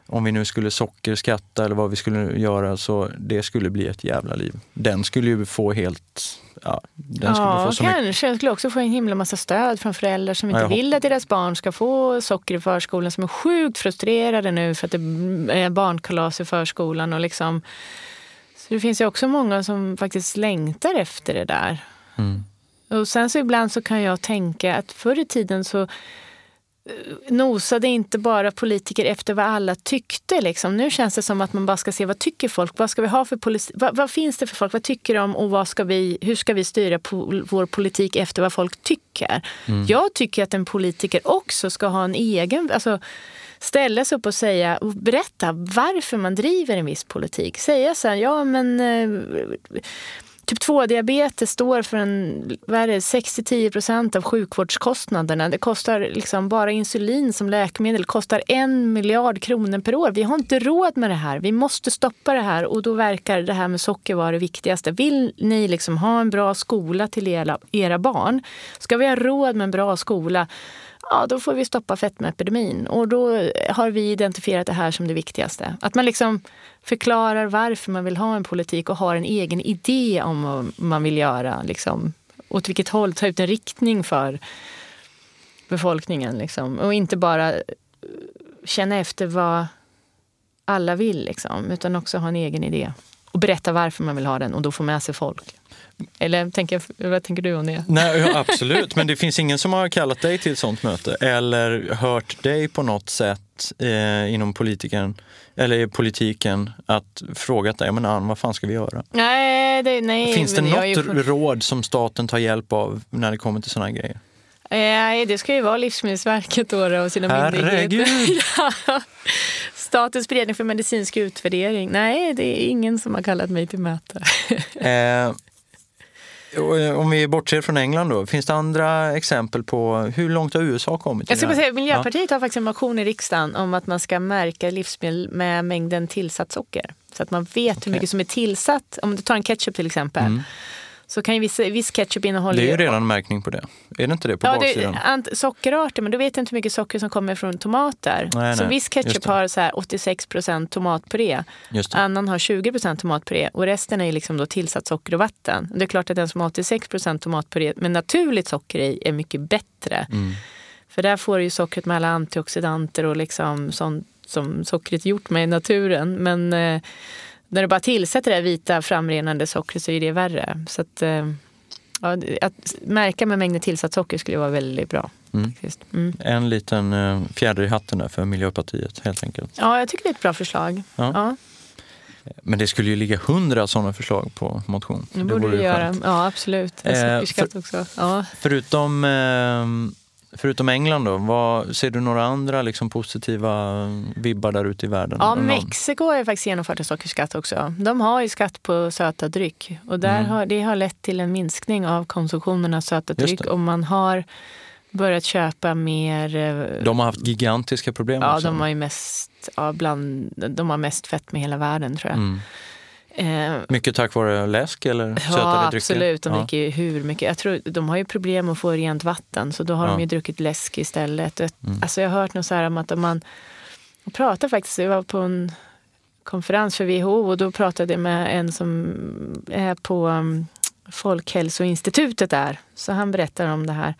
om vi nu skulle sockerskatta eller vad vi skulle göra, så det skulle bli ett jävla liv. Den skulle ju få helt... Ja, den skulle ja få så kanske. Mycket. Den skulle också få en himla massa stöd från föräldrar som inte ja, vill att deras barn ska få socker i förskolan, som är sjukt frustrerade nu för att det är barnkalas i förskolan. Och liksom, så det finns ju också många som faktiskt längtar efter det där. Mm. Och sen så ibland så kan jag tänka att förr i tiden så eh, nosade inte bara politiker efter vad alla tyckte. Liksom. Nu känns det som att man bara ska se vad tycker folk? Vad ska vi ha för politik? Vad, vad, finns det för folk? Vad tycker de? Och vad ska vi, hur ska vi styra po vår politik efter vad folk tycker? Mm. Jag tycker att en politiker också ska ha en egen... Alltså, ställa sig upp och säga och berätta varför man driver en viss politik. Säga så här, ja men eh, Typ 2-diabetes står för 6-10 procent av sjukvårdskostnaderna. Det kostar liksom bara insulin som läkemedel kostar en miljard kronor per år. Vi har inte råd med det här. Vi måste stoppa det här och då verkar det här med socker vara det viktigaste. Vill ni liksom ha en bra skola till era, era barn? Ska vi ha råd med en bra skola? Ja, då får vi stoppa fetmaepidemin. Och då har vi identifierat det här som det viktigaste. Att man liksom förklarar varför man vill ha en politik och har en egen idé om vad man vill göra. Liksom, åt vilket håll, ta ut en riktning för befolkningen. Liksom. Och inte bara känna efter vad alla vill, liksom, utan också ha en egen idé. Och berätta varför man vill ha den och då få med sig folk. Eller tänker, vad tänker du om det? Nej, absolut, men det finns ingen som har kallat dig till ett sånt möte eller hört dig på något sätt eh, inom politiken, eller politiken att frågat dig, men Ann, vad fan ska vi göra? Nej, det, nej, finns det något ju... råd som staten tar hjälp av när det kommer till sådana grejer? Nej, det ska ju vara Livsmedelsverket då och sina Herregud. myndigheter. (laughs) Statens beredning för medicinsk utvärdering. Nej, det är ingen som har kallat mig till möte. Eh, om vi bortser från England då, finns det andra exempel på hur långt har USA kommit? Jag ska säga, Miljöpartiet ja. har faktiskt en motion i riksdagen om att man ska märka livsmedel med mängden tillsatt socker. Så att man vet okay. hur mycket som är tillsatt. Om du tar en ketchup till exempel. Mm så kan ju viss, viss ketchup innehålla... Det är ju redan märkning på det. Är det inte det på ja, baksidan? Det, sockerarter, men då vet jag inte hur mycket socker som kommer från tomater. Nej, så nej, viss ketchup har så här 86 tomatpuré. Annan har 20% tomatpuré. Och resten är liksom då tillsatt socker och vatten. Det är klart att den som har 86% tomatpuré med naturligt socker i är mycket bättre. Mm. För där får du ju sockret med alla antioxidanter och liksom sånt som sockret gjort med i naturen. Men eh, när du bara tillsätter det vita framrenande sockret så är det värre. Så att, eh, ja, att märka med mängden tillsatt socker skulle vara väldigt bra. Mm. Mm. En liten uh, fjäder i hatten där för Miljöpartiet helt enkelt. Ja, jag tycker det är ett bra förslag. Ja. ja. Men det skulle ju ligga hundra sådana förslag på motion. Det borde det göra. Ja, absolut. Eh, för, också. Ja. Förutom eh, Förutom England då, vad, ser du några andra liksom positiva vibbar där ute i världen? Ja, Mexiko har ju faktiskt genomfört en sockerskatt också. De har ju skatt på söta dryck och där mm. har, det har lett till en minskning av konsumtionen av söta dryck och man har börjat köpa mer... Eh, de har haft gigantiska problem Ja, också. de har ju mest, ja, bland, de har mest fett med hela världen tror jag. Mm. Eh, mycket tack vare läsk eller sötade ja, drycker? Absolut, de dricker ja. hur mycket. Jag tror, de har ju problem att få rent vatten så då har ja. de ju druckit läsk istället. Mm. Alltså jag har hört något så här om att om man jag pratade faktiskt, jag var på en konferens för WHO och då pratade jag med en som är på um, Folkhälsoinstitutet där. Så han berättar om det här.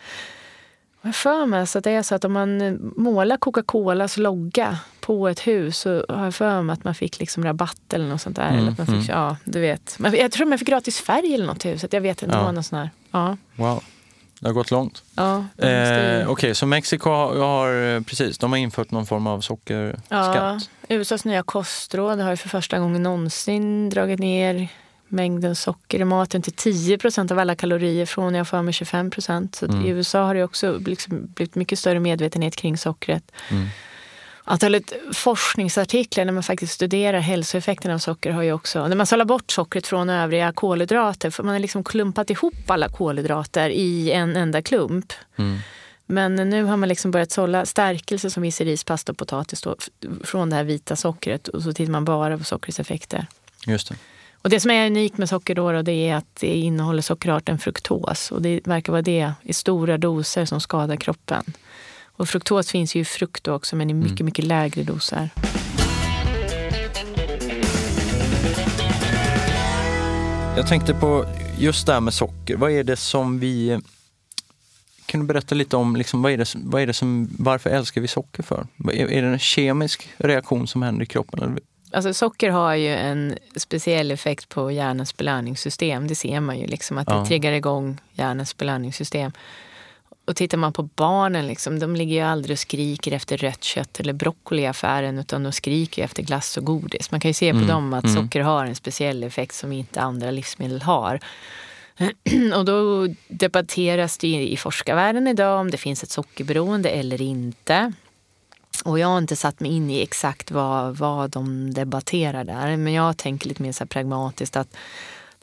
Jag för mig så att det är så att om man målar Coca-Colas logga på ett hus så har jag för mig att man fick liksom rabatt eller något sånt där. Mm, eller att man fick, mm. ja, du vet. Jag tror man fick gratis färg eller något i huset. Jag vet inte. Ja. Det var någon sån här. Ja, Wow, det har gått långt. ja, Eh, Okej, så Mexiko har, har, precis, de har infört någon form av sockerskatt. Ja, USAs nya kostråd har ju för första gången någonsin dragit ner mängden socker i maten till 10 procent av alla kalorier från jag får mig 25 procent. Så Mm. i USA har det också liksom blivit mycket större medvetenhet kring sockret. Mm. Antalet forskningsartiklar när man faktiskt studerar hälsoeffekterna av socker har ju också, när man sållar bort sockret från övriga kolhydrater, för man har liksom klumpat ihop alla kolhydrater i en enda klump. Mm. Men nu har man liksom börjat sålla stärkelse som vi ser i ris, pasta och potatis då, från det här vita sockret och så tittar man bara på sockrets effekter. Just det. Och det som är unikt med socker då, då det är att det innehåller sockerarten fruktos och det verkar vara det i stora doser som skadar kroppen. Och fruktos finns ju i frukt också men i mycket, mycket lägre doser. Jag tänkte på just det här med socker. Vad är det som vi... Kan du berätta lite om liksom, vad är det, vad är det som, varför älskar vi socker för? Är, är det en kemisk reaktion som händer i kroppen? Alltså socker har ju en speciell effekt på hjärnans belöningssystem. Det ser man ju liksom att det Ja. triggar igång hjärnans belöningssystem. Och tittar man på barnen, liksom, de ligger ju aldrig och skriker efter rött kött eller broccoli i affären utan de skriker efter glass och godis. Man kan ju se på Mm, dem att mm. socker har en speciell effekt som inte andra livsmedel har. (clears throat) Och då debatteras det i forskarvärlden idag om det finns ett sockerberoende eller inte. Och jag har inte satt mig in i exakt vad, vad de debatterar där. Men jag tänker lite mer så här pragmatiskt att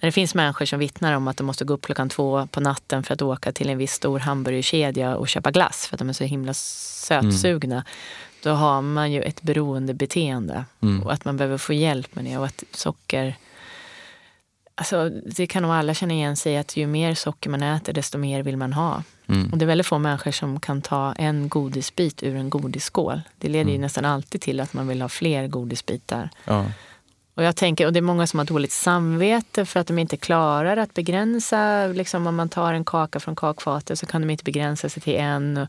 när det finns människor som vittnar om att de måste gå upp klockan två på natten för att åka till en viss stor hamburgerkedja och köpa glass för att de är så himla sötsugna. Då har man ju ett beroendebeteende Mm. och att man behöver få hjälp med det. Och att socker... Alltså, det kan nog alla känna igen sig att ju mer socker man äter desto mer vill man ha. Mm. Och det är väldigt få människor som kan ta en godisbit ur en godisskål. Det leder ju nästan alltid till att man vill ha fler godisbitar. Ja. Och jag tänker, och det är många som har dåligt samvete för att de inte klarar att begränsa. Liksom om man tar en kaka från kakfatet så kan de inte begränsa sig till en. Och,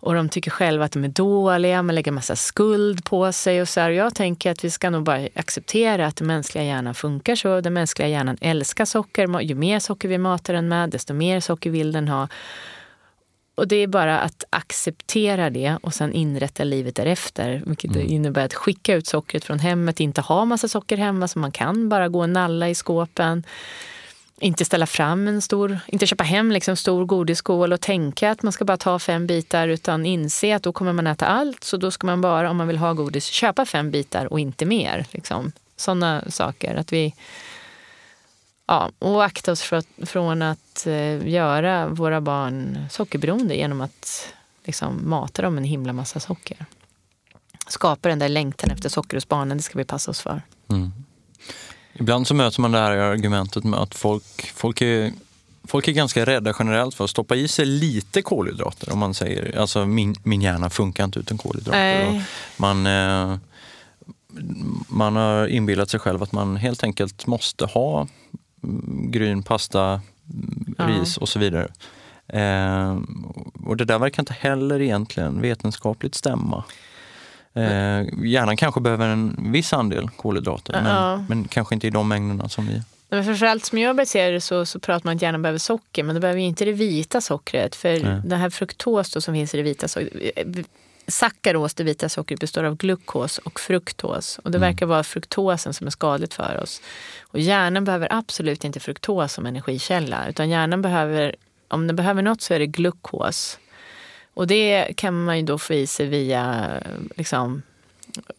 och de tycker själva att de är dåliga, man lägger massa skuld på sig. Och så här. Jag tänker att vi ska nog bara acceptera att den mänskliga hjärnan funkar så. Den mänskliga hjärnan älskar socker. Ju mer socker vi matar den med, desto mer socker vill den ha. Och det är bara att acceptera det och sen inrätta livet därefter. Vilket innebär att skicka ut sockret från hemmet, inte ha massa socker hemma så man kan bara gå och nalla i skåpen. Inte ställa fram en stor, inte köpa hem liksom stor godisskål och tänka att man ska bara ta fem bitar utan inse att då kommer man äta allt. Så då ska man bara, om man vill ha godis, köpa fem bitar och inte mer. Liksom. Sådana saker. Att vi, ja, och akta oss för att, från att eh, göra våra barn sockerberoende genom att liksom, mata dem en himla massa socker. Skapa den där längtan efter socker hos barnen, det ska vi passa oss för. Mm. Ibland så möter man det här argumentet med att folk, folk, är, folk är ganska rädda generellt för att stoppa i sig lite kolhydrater. Om man säger alltså min, min hjärna funkar inte utan kolhydrater. Man, eh, man har inbillat sig själv att man helt enkelt måste ha mm, gryn, pasta, ris och så vidare. Eh, och det där verkar inte heller egentligen vetenskapligt stämma. Eh, hjärnan kanske behöver en viss andel kolhydrater, men, Ja. men kanske inte i de mängderna som vi... Men framförallt som jag börjar se det så, så pratar man att hjärnan behöver socker, men det behöver inte det vita sockret. För Nej. det här fruktos som finns i det vita sockret, sackaros, det vita sockret, består av glukos och fruktos. Och det verkar vara fruktosen som är skadligt för oss. Och hjärnan behöver absolut inte fruktos som energikälla, utan hjärnan behöver, om den behöver något så är det glukos. Och det kan man ju då få i sig via liksom,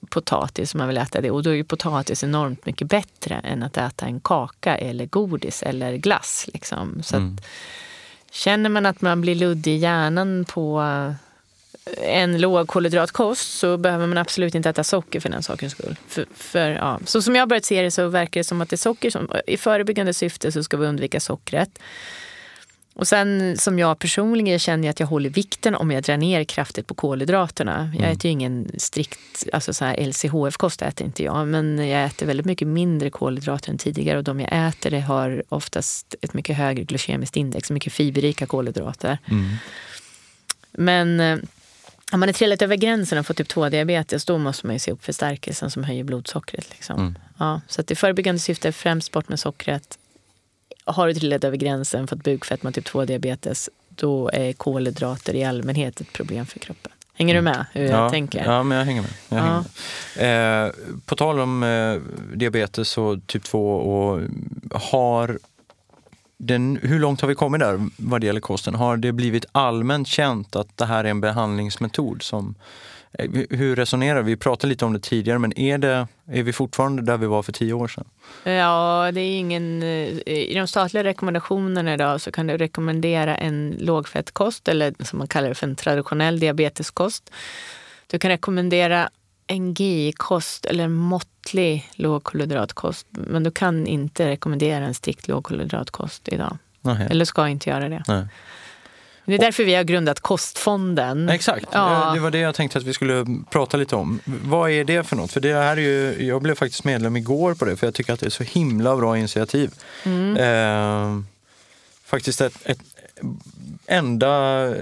potatis om man vill äta det. Och då är ju potatis enormt mycket bättre än att äta en kaka eller godis eller glass. Liksom. Så Mm. att, känner man att man blir luddig i hjärnan på en låg kolhydratkost så behöver man absolut inte äta socker för den sakens skull. För, för, ja. Så som jag börjat se det så verkar det som att det är socker som, i förebyggande syfte så ska vi undvika sockret. Och sen som jag personligen känner jag att jag håller vikten om jag drar ner kraftigt på kolhydraterna. Jag äter ju ingen strikt alltså så här LCHF-kost äter inte jag, men jag äter väldigt mycket mindre kolhydrater än tidigare och de jag äter det har oftast ett mycket högre glykemiskt index, mycket fiberrika kolhydrater. Men eh, om man är trillat över gränsen och fått typ 2-diabetes då måste man ju se upp förstärkelsen som höjer blodsockret. Liksom. Ja, så att i förebyggande syfte främst bort med sockret. Har du trillat över gränsen, fått bukfetma, typ 2-diabetes, då är kolhydrater i allmänhet ett problem för kroppen. Hänger du med hur jag ja, tänker? Ja, men jag hänger med. Jag Ja. hänger med. Eh, på tal om eh, diabetes och typ 2, och har den, hur långt har vi kommit där vad det gäller kosten? Har det blivit allmänt känt att det här är en behandlingsmetod? som Hur resonerar vi? Vi pratade lite om det tidigare, men är, det, är vi fortfarande där vi var för tio år sedan? Ja, det är ingen... eh, I de statliga rekommendationerna idag så kan du rekommendera en lågfettkost eller som man kallar det för en traditionell diabeteskost. Du kan rekommendera en GI-kost eller en måttlig lågkolhydratkost. Men du kan inte rekommendera en strikt lågkolhydratkost idag. Nej. Eller ska inte göra det. Nej. Det är därför vi har grundat Kostfonden. Exakt, Ja. Det var det jag tänkte att vi skulle prata lite om. Vad är det för något? För det här är ju, jag blev faktiskt medlem igår på det, för jag tycker att det är så himla bra initiativ. Mm. Eh, faktiskt ett, ett enda, eh,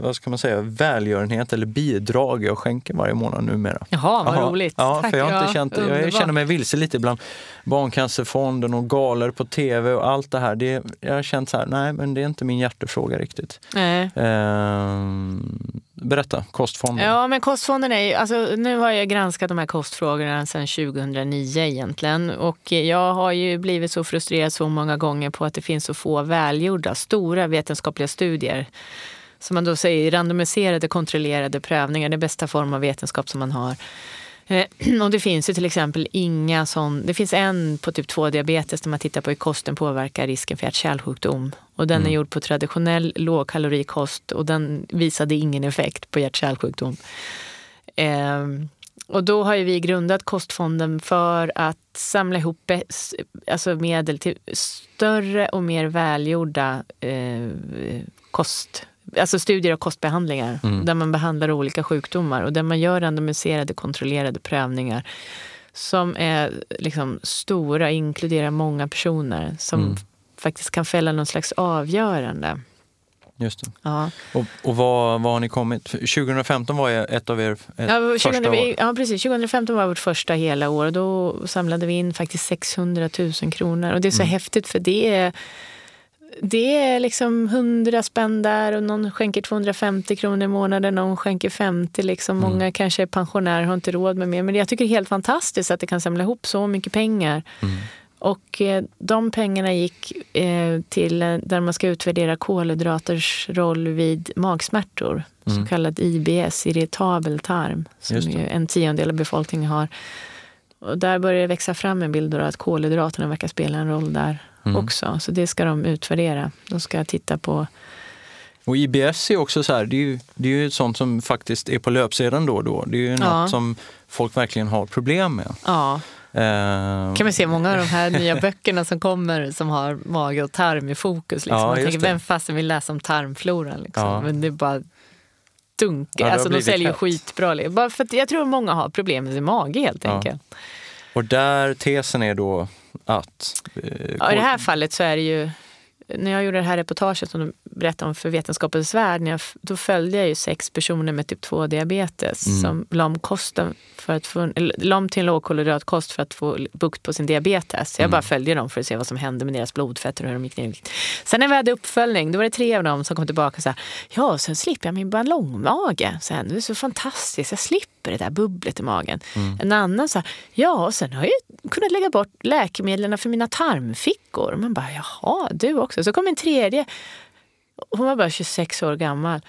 vad ska man säga, välgörenhet eller bidrag jag skänker varje månad numera. Jaha, vad Jaha. roligt. Ja, Tack. för jag, har inte Ja, känt, jag känner mig vilse lite bland Barncancerfonden och galer på tv och allt det här. Det, jag har känt så här, nej men det är inte min hjärtefråga riktigt. Nej. Ehm, berätta, Kostfonden. Ja, men kostfonden är ju, alltså, nu har jag granskat de här kostfrågorna sedan 2009 egentligen. Och jag har ju blivit så frustrerad så många gånger på att det finns så få välgjorda, stora vetenskapliga studier. Som man då säger, randomiserade kontrollerade prövningar, det är bästa form av vetenskap som man har. Eh, (clears throat) Och det finns ju till exempel inga sån, det finns en på typ 2 diabetes där man tittar på hur kosten påverkar risken för hjärt-kärlsjukdom. Och den är gjord på traditionell lågkalorikost och den visade ingen effekt på hjärt-kärlsjukdom. Ehm, och då har ju vi grundat Kostfonden för att samla ihop alltså medel till större och mer välgjorda eh, kost, alltså studier och kostbehandlingar där man behandlar olika sjukdomar och där man gör randomiserade kontrollerade prövningar som är liksom stora, inkluderar många personer som faktiskt kan fälla någon slags avgörande. Just det. Ja. Och, och vad, vad har ni kommit? 2015 var ett av er ett Ja, första 2000, år. ja, precis. 2015 var vårt första hela år och då samlade vi in faktiskt 600 000 kronor. Och det är så häftigt för det är, det är liksom 100 spänn där och någon skänker 250 kronor i månaden, någon skänker 50. Liksom. Många kanske är pensionärer och har inte råd med mer. Men jag tycker det är helt fantastiskt att det kan samla ihop så mycket pengar. Och eh, de pengarna gick eh, till eh, där man ska utvärdera kolhydraters roll vid magsmärtor. Så kallad IBS, irritabel tarm, som en tiondel av befolkningen har. Och där börjar det växa fram en bild av att kolhydraterna verkar spela en roll där också. Så det ska de utvärdera. De ska titta på Och IBS är också så här, det är ju, det är ju sånt som faktiskt är på löpsedeln då och då. Det är ju något Ja. som folk verkligen har problem med. Ja, Eh, kan man se många av de här nya böckerna som kommer som har mage och tarm i fokus. Liksom. Ja, man tänker, vem fasen vill läsa om tarmfloran? Liksom. Ja. Men det är bara dunk. Ja, alltså, de säljer ju skitbra. liksom. Bara för att jag tror många har problem med sin mage helt enkelt. och där tesen är då att... eh, Ja, I det här fallet så är det ju, när jag gjorde det här reportaget som du berättade om för Vetenskapens värld, när jag, då följde jag ju sex personer med typ 2-diabetes Mm. som la om kosten för att få, la om till en lågkolhydratkost för att få bukt på sin diabetes. Jag Mm. bara följde dem för att se vad som hände med deras blodfetter och hur de gick ner i vikt. Sen när vi hade uppföljning, då var det tre av dem som kom tillbaka och sa ja, sen slipper jag min ballongmage. Sen, det är så fantastiskt, jag slipper det där bubblet i magen. Mm. En annan sa, ja, och sen har jag ju kunnat lägga bort läkemedlen för mina tarmfickor. Man bara, jaha, du också. Så kom en tredje. Hon var bara 26 år gammal.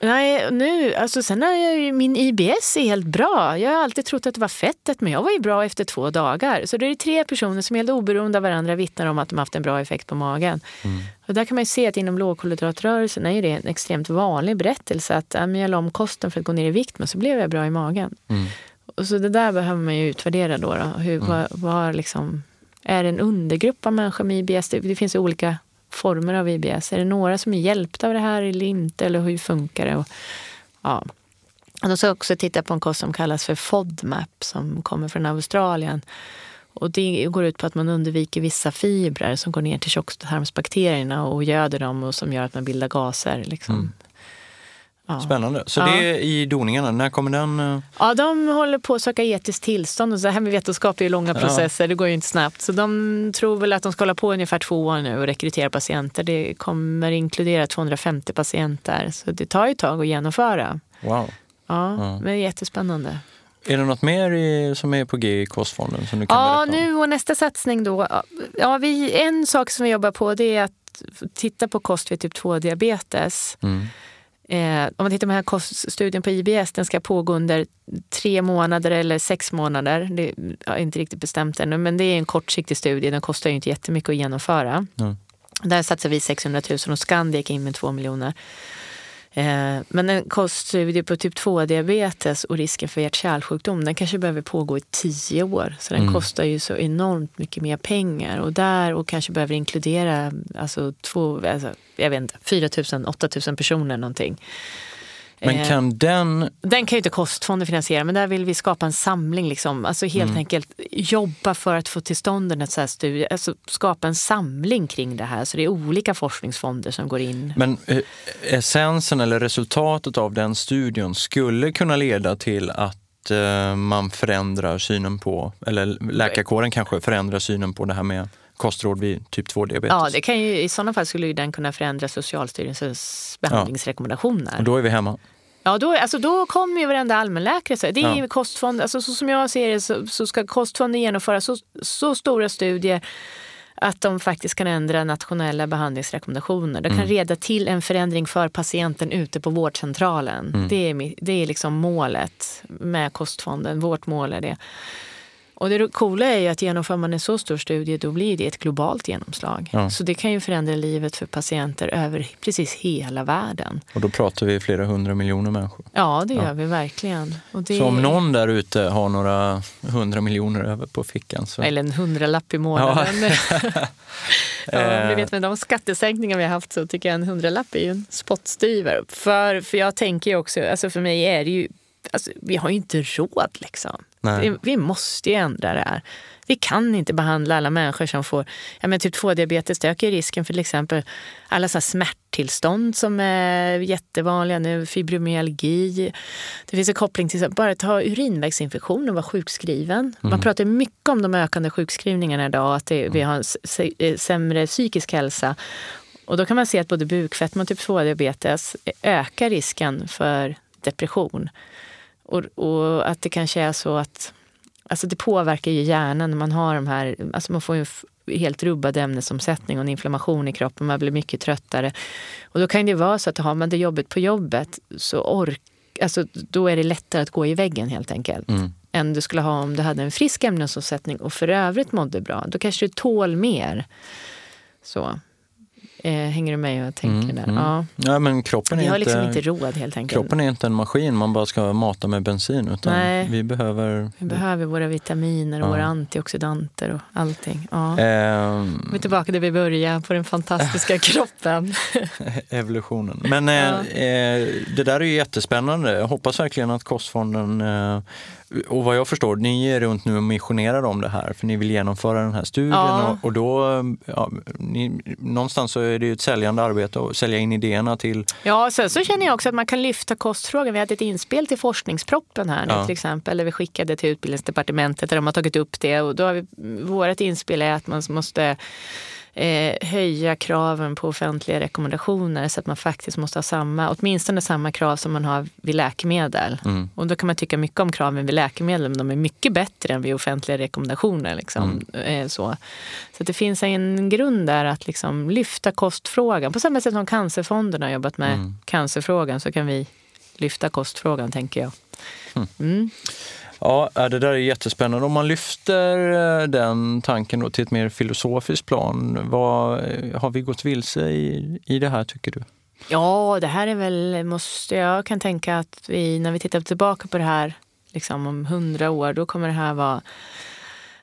Nej, nu, alltså sen har jag min IBS är helt bra. Jag har alltid trott att det var fettet, men jag var ju bra efter två dagar. Så det är tre personer som helt oberoende av varandra vittnar om att de haft en bra effekt på magen. Och där kan man ju se att inom lågkolhydratrörelsen är det en extremt vanlig berättelse att ja, jag la om kosten för att gå ner i vikt, men så blev jag bra i magen. Och så det där behöver man ju utvärdera då. då. Hur, vad, vad liksom, är det en undergrupp av människor med IBS? Det, det finns ju olika former av IBS. Är det några som är hjälpta av det här eller inte? Eller hur funkar det? Och, ja. Och de ska också titta på en kost som kallas för FODMAP som kommer från Australien. Och det går ut på att man undviker vissa fibrer som går ner till tjocktarmsbakterierna och göder dem och som gör att man bildar gaser. Liksom. Mm. Ja. Spännande. Så Ja. det är i doningarna. När kommer den? eh? Ja, de håller på att söka etiskt tillstånd. Och så här med vetenskap är ju långa Ja. processer, det går ju inte snabbt. Så de tror väl att de ska hålla på ungefär två år nu och rekrytera patienter. Det kommer inkludera 250 patienter. Så det tar ju ett tag att genomföra. Wow. Ja, Ja. men det är jättespännande. Är det något mer i, som är på G i Kostfonden som du kan Ja, nu och nästa satsning då. Ja, vi, en sak som vi jobbar på det är att titta på kost vid typ 2-diabetes. Mm. Eh, om man tittar på den här koststudien på IBS, den ska pågå under tre månader eller sex månader. Det är inte riktigt bestämt ännu, men det är en kortsiktig studie. Den kostar ju inte jättemycket att genomföra. Mm. Där satsar vi 600 000 och Skandia gick in med 2 miljoner. Eh, men en koststudie på typ 2-diabetes och risken för hjärt-kärlsjukdom, den kanske behöver pågå i tio år. Så den Mm. kostar ju så enormt mycket mer pengar. Och där och kanske behöver inkludera alltså, två, alltså, jag vet inte, 4 000, 8 000 personer någonting. Men Eh, kan den... Den kan ju inte kostfonden finansiera, men där vill vi skapa en samling. Liksom. Alltså helt Mm. enkelt jobba för att få till stånd en så här studie, alltså skapa en samling kring det här. Så det är olika forskningsfonder som går in. Men eh, essensen eller resultatet av den studien skulle kunna leda till att eh, man förändrar synen på, eller läkarkåren kanske förändrar synen på det här med kostråd vid typ 2-diabetes. Ja, det kan ju, I sådana fall skulle ju den kunna förändra Socialstyrelsens behandlingsrekommendationer. Och då är vi hemma. Ja, då, alltså, då kommer ju varenda allmänläkare säga det är Ja. kostfond, alltså, så som jag ser det så, så ska kostfonden genomföra så, så stora studier att de faktiskt kan ändra nationella behandlingsrekommendationer. Det kan Mm. leda till en förändring för patienten ute på vårdcentralen. Mm. Det, är, det är liksom målet med kostfonden. Vårt mål är det. Och det coola är ju att genomför man en så stor studie då blir det ett globalt genomslag. Ja. Så det kan ju förändra livet för patienter över precis hela världen. Och då pratar vi flera hundra miljoner människor. Ja, det Ja. gör vi verkligen. Det... Så om någon där ute har några hundra miljoner över på fickan så... Eller en hundralapp i månaden. (laughs) ja, du vet med de skattesänkningar vi har haft så tycker jag en hundralapp är ju en spottstyver. För, för jag tänker ju också, alltså för mig är det ju, alltså, vi har ju inte råd liksom. Vi, vi måste ju ändra det här. Vi kan inte behandla alla människor som får ja, men typ 2-diabetes. Det ökar risken för till exempel alla så smärttillstånd som är jättevanliga nu, fibromyalgi. Det finns en koppling till bara att ha urinvägsinfektion och vara sjukskriven. Man pratar mycket om de ökande sjukskrivningarna idag, att det, vi har en eh, sämre psykisk hälsa. Och då kan man se att både bukfetma och typ 2-diabetes ökar risken för depression. Och, och att det kanske är så att alltså det påverkar ju hjärnan när man har de här, alltså man får ju helt rubbad ämnesomsättning och en inflammation i kroppen, man blir mycket tröttare. Och då kan det vara så att har man det jobbigt på jobbet så ork, alltså då är det lättare att gå i väggen helt enkelt. Mm. Än du skulle ha om du hade en frisk ämnesomsättning och för övrigt mådde bra. Då kanske du tål mer. Så. Eh, hänger du med jag tänker Mm, där? mm. Ja. Ja, men kroppen Vi är har inte, liksom inte råd helt enkelt. kroppen är inte en maskin man bara ska mata med bensin utan Nej. vi behöver... Vi behöver våra vitaminer och Ja. våra antioxidanter och allting. Ja. Ehm, Vi är tillbaka där vi började, på den fantastiska (laughs) kroppen. (laughs) evolutionen. Men eh, eh, det där är ju jättespännande. Jag hoppas verkligen att Kostfonden, eh, och vad jag förstår, ni är runt nu och missionerar om det här för ni vill genomföra den här studien Ja. och, och då, ja, ni, någonstans så är det ju ett säljande arbete att sälja in idéerna till, Ja, sen så känner jag också att man kan lyfta kostfrågan. Vi hade ett inspel till forskningsproppen här nu Ja. till exempel. Där vi skickade till utbildningsdepartementet där de har tagit upp det. Och då har vi, vårt inspel är att man måste eh, höja kraven på offentliga rekommendationer så att man faktiskt måste ha samma, åtminstone samma krav som man har vid läkemedel. Mm. Och då kan man tycka mycket om kraven vid läkemedel men de är mycket bättre än vid offentliga rekommendationer. Liksom. Eh, så så att det finns en grund där att liksom lyfta kostfrågan. På samma sätt som Cancerfonden har jobbat med Mm. cancerfrågan så kan vi lyfta kostfrågan tänker jag. Mm. Ja, det där är jättespännande. Om man lyfter eh, den tanken då till ett mer filosofiskt plan, vad, eh, har vi gått vilse i, i det här tycker du? Ja, det här är väl, måste jag kan tänka att vi, när vi tittar tillbaka på det här liksom om hundra år, då kommer det här vara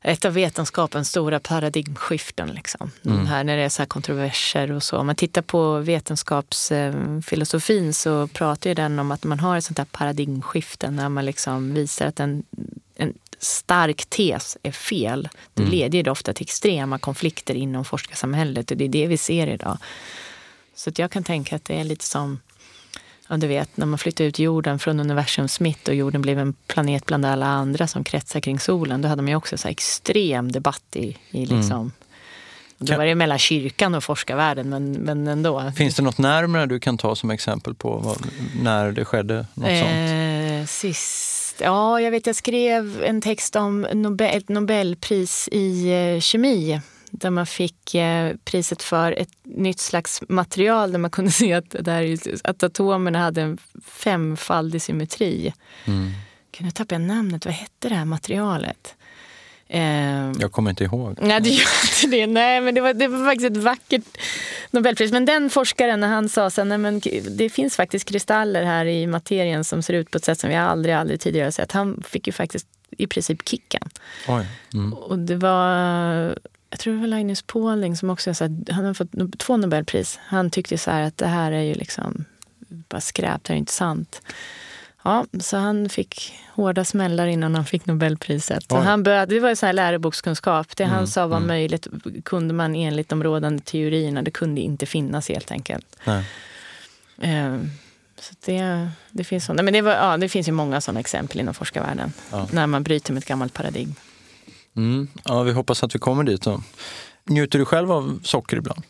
ett av vetenskapens stora paradigmskiften. Liksom. Mm. Här när det är så kontroverser och så. Om man tittar på vetenskapsfilosofin så pratar ju den om att man har ett sånt här paradigmskifte när man liksom visar att en, en stark tes är fel. Det mm. leder ju ofta till extrema konflikter inom forskarsamhället och det är det vi ser idag. Så jag kan tänka att det är lite som Ja, du vet, när man flyttade ut jorden från universums mitt och jorden blev en planet bland alla andra som kretsar kring solen. Då hade man ju också så extrem debatt i, i mm. liksom, mm. Då var det mellan kyrkan och forskarvärlden, men, men ändå. Finns det något närmare du kan ta som exempel på vad, när det skedde? Något eh, sånt? Sist, ja, jag vet jag skrev en text om Nobel, ett Nobelpris i eh, kemi där man fick eh, priset för ett nytt slags material där man kunde (laughs) se att, där, att atomerna hade en femfaldig symmetri. Mm. Kan jag tappa namnet? Vad hette det här materialet? Eh, jag kommer inte ihåg. Nej, det gör (laughs) inte det. Nej, men det var, det var faktiskt ett vackert Nobelpris. Men den forskaren, när han sa så men det finns faktiskt kristaller här i materien som ser ut på ett sätt som vi aldrig, aldrig tidigare sett. Han fick ju faktiskt i princip kicken. Mm. Och det var jag tror det var Linus Pauling som också så här, han har fått två Nobelpris. Han tyckte så att det här är ju liksom bara skräp, det är inte sant. Ja, så han fick hårda smällar innan han fick Nobelpriset. Så han började, det var ju så här lärobokskunskap. Det mm, han sa var mm. möjligt kunde man enligt de rådande teorierna, det kunde inte finnas helt enkelt. Eh, så det, det, finns såna, men det, var, ja, det finns ju många sådana exempel inom forskarvärlden. Ja. När man bryter med ett gammalt paradigm. Mm. Ja, vi hoppas att vi kommer dit. Då. Njuter du själv av socker ibland?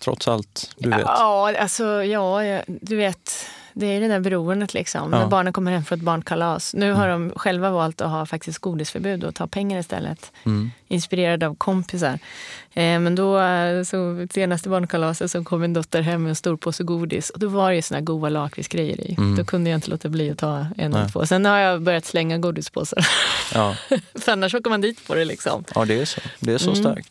Trots allt du vet? Ja, alltså, ja du vet det är det där beroendet liksom. Ja. När barnen kommer hem från ett barnkalas. Nu har mm. de själva valt att ha faktiskt godisförbud och ta pengar istället. Mm. Inspirerade av kompisar. Eh, men då, eh, så senaste barnkalaset så kom min dotter hem med en stor påse godis. Och då var det såna goda lakritsgrejer i. Mm. Då kunde jag inte låta bli att ta en eller två. Sen har jag börjat slänga godispåsar. Ja. (laughs) För annars åker man dit på det liksom. Ja, det är så. Det är så mm. starkt.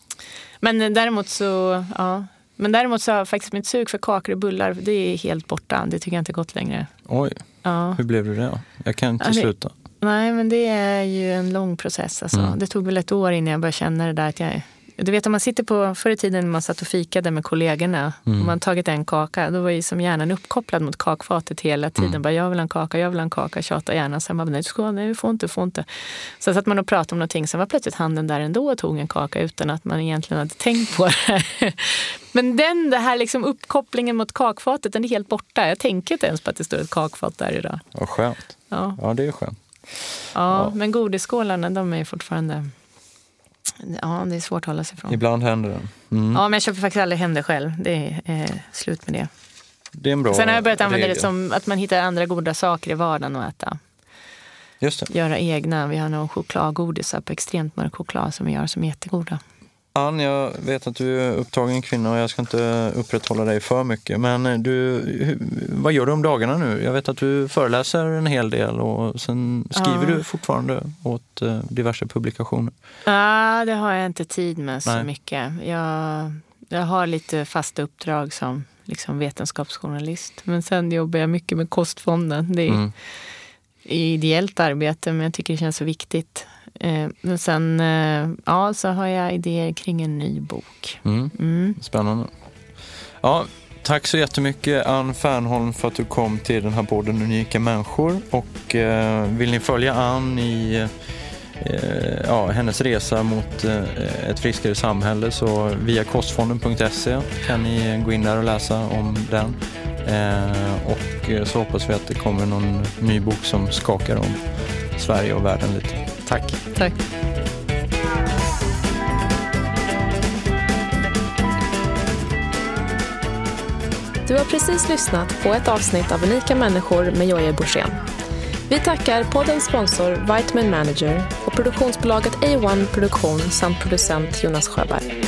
Men däremot så, ja, men däremot så har faktiskt mitt sug för kakor och bullar, det är helt borta. Det tycker jag inte är gott längre. Oj, ja. hur blev det då? Jag kan inte ja, sluta. Nej, men det är ju en lång process. Alltså. Mm. Det tog väl ett år innan jag började känna det där att jag du vet om man sitter på, förr i tiden när man satt och fikade med kollegorna mm. och man tagit en kaka, då var ju som hjärnan uppkopplad mot kakfatet hela tiden. Mm. Bara, jag vill ha en kaka, jag vill ha en kaka, tjata hjärnan. Sen bara, nej, du ska, nej, du får inte, du får inte. Så satt man och pratade om någonting, sen var plötsligt handen där ändå och tog en kaka utan att man egentligen hade tänkt på det. (laughs) Men den det här liksom uppkopplingen mot kakfatet, den är helt borta. Jag tänker inte ens på att det står ett kakfat där idag. Vad skönt. Ja. ja, det är skönt. Ja, ja. men godisskålarna, de är fortfarande Ja, det är svårt att hålla sig ifrån. Ibland händer det. Mm. Ja, men jag köper faktiskt aldrig hem det själv. Det är eh, slut med det. Det är en bra Sen har jag börjat använda regel. det som att man hittar andra goda saker i vardagen att äta. Just det. Göra egna. Vi har någon chokladgodisar på extremt mörk choklad som vi gör som är jättegoda. Ann, jag vet att du är upptagen kvinna och jag ska inte upprätthålla dig för mycket. Men du, vad gör du om dagarna nu? Jag vet att du föreläser en hel del och sen skriver ja. du fortfarande åt eh, diverse publikationer. Ja, det har jag inte tid med så Nej. mycket. Jag, jag har lite fasta uppdrag som liksom vetenskapsjournalist. Men sen jobbar jag mycket med Kostfonden. Det är mm. ideellt arbete men jag tycker det känns så viktigt. Eh, men sen eh, ja, så har jag idéer kring en ny bok. Mm. Mm. Spännande. Ja, tack så jättemycket Ann Fernholm för att du kom till den här podden Unika människor. Och eh, vill ni följa Ann i eh, ja, hennes resa mot eh, ett friskare samhälle så via kostfonden.se kan ni gå in där och läsa om den. Eh, och så hoppas vi att det kommer någon ny bok som skakar om Sverige och världen lite. Tack. Tack. Du har precis lyssnat på ett avsnitt av Unika människor med Jojje Borssén. Vi tackar poddens sponsor Vitamin Manager och produktionsbolaget A1 Produktion samt producent Jonas Sjöberg.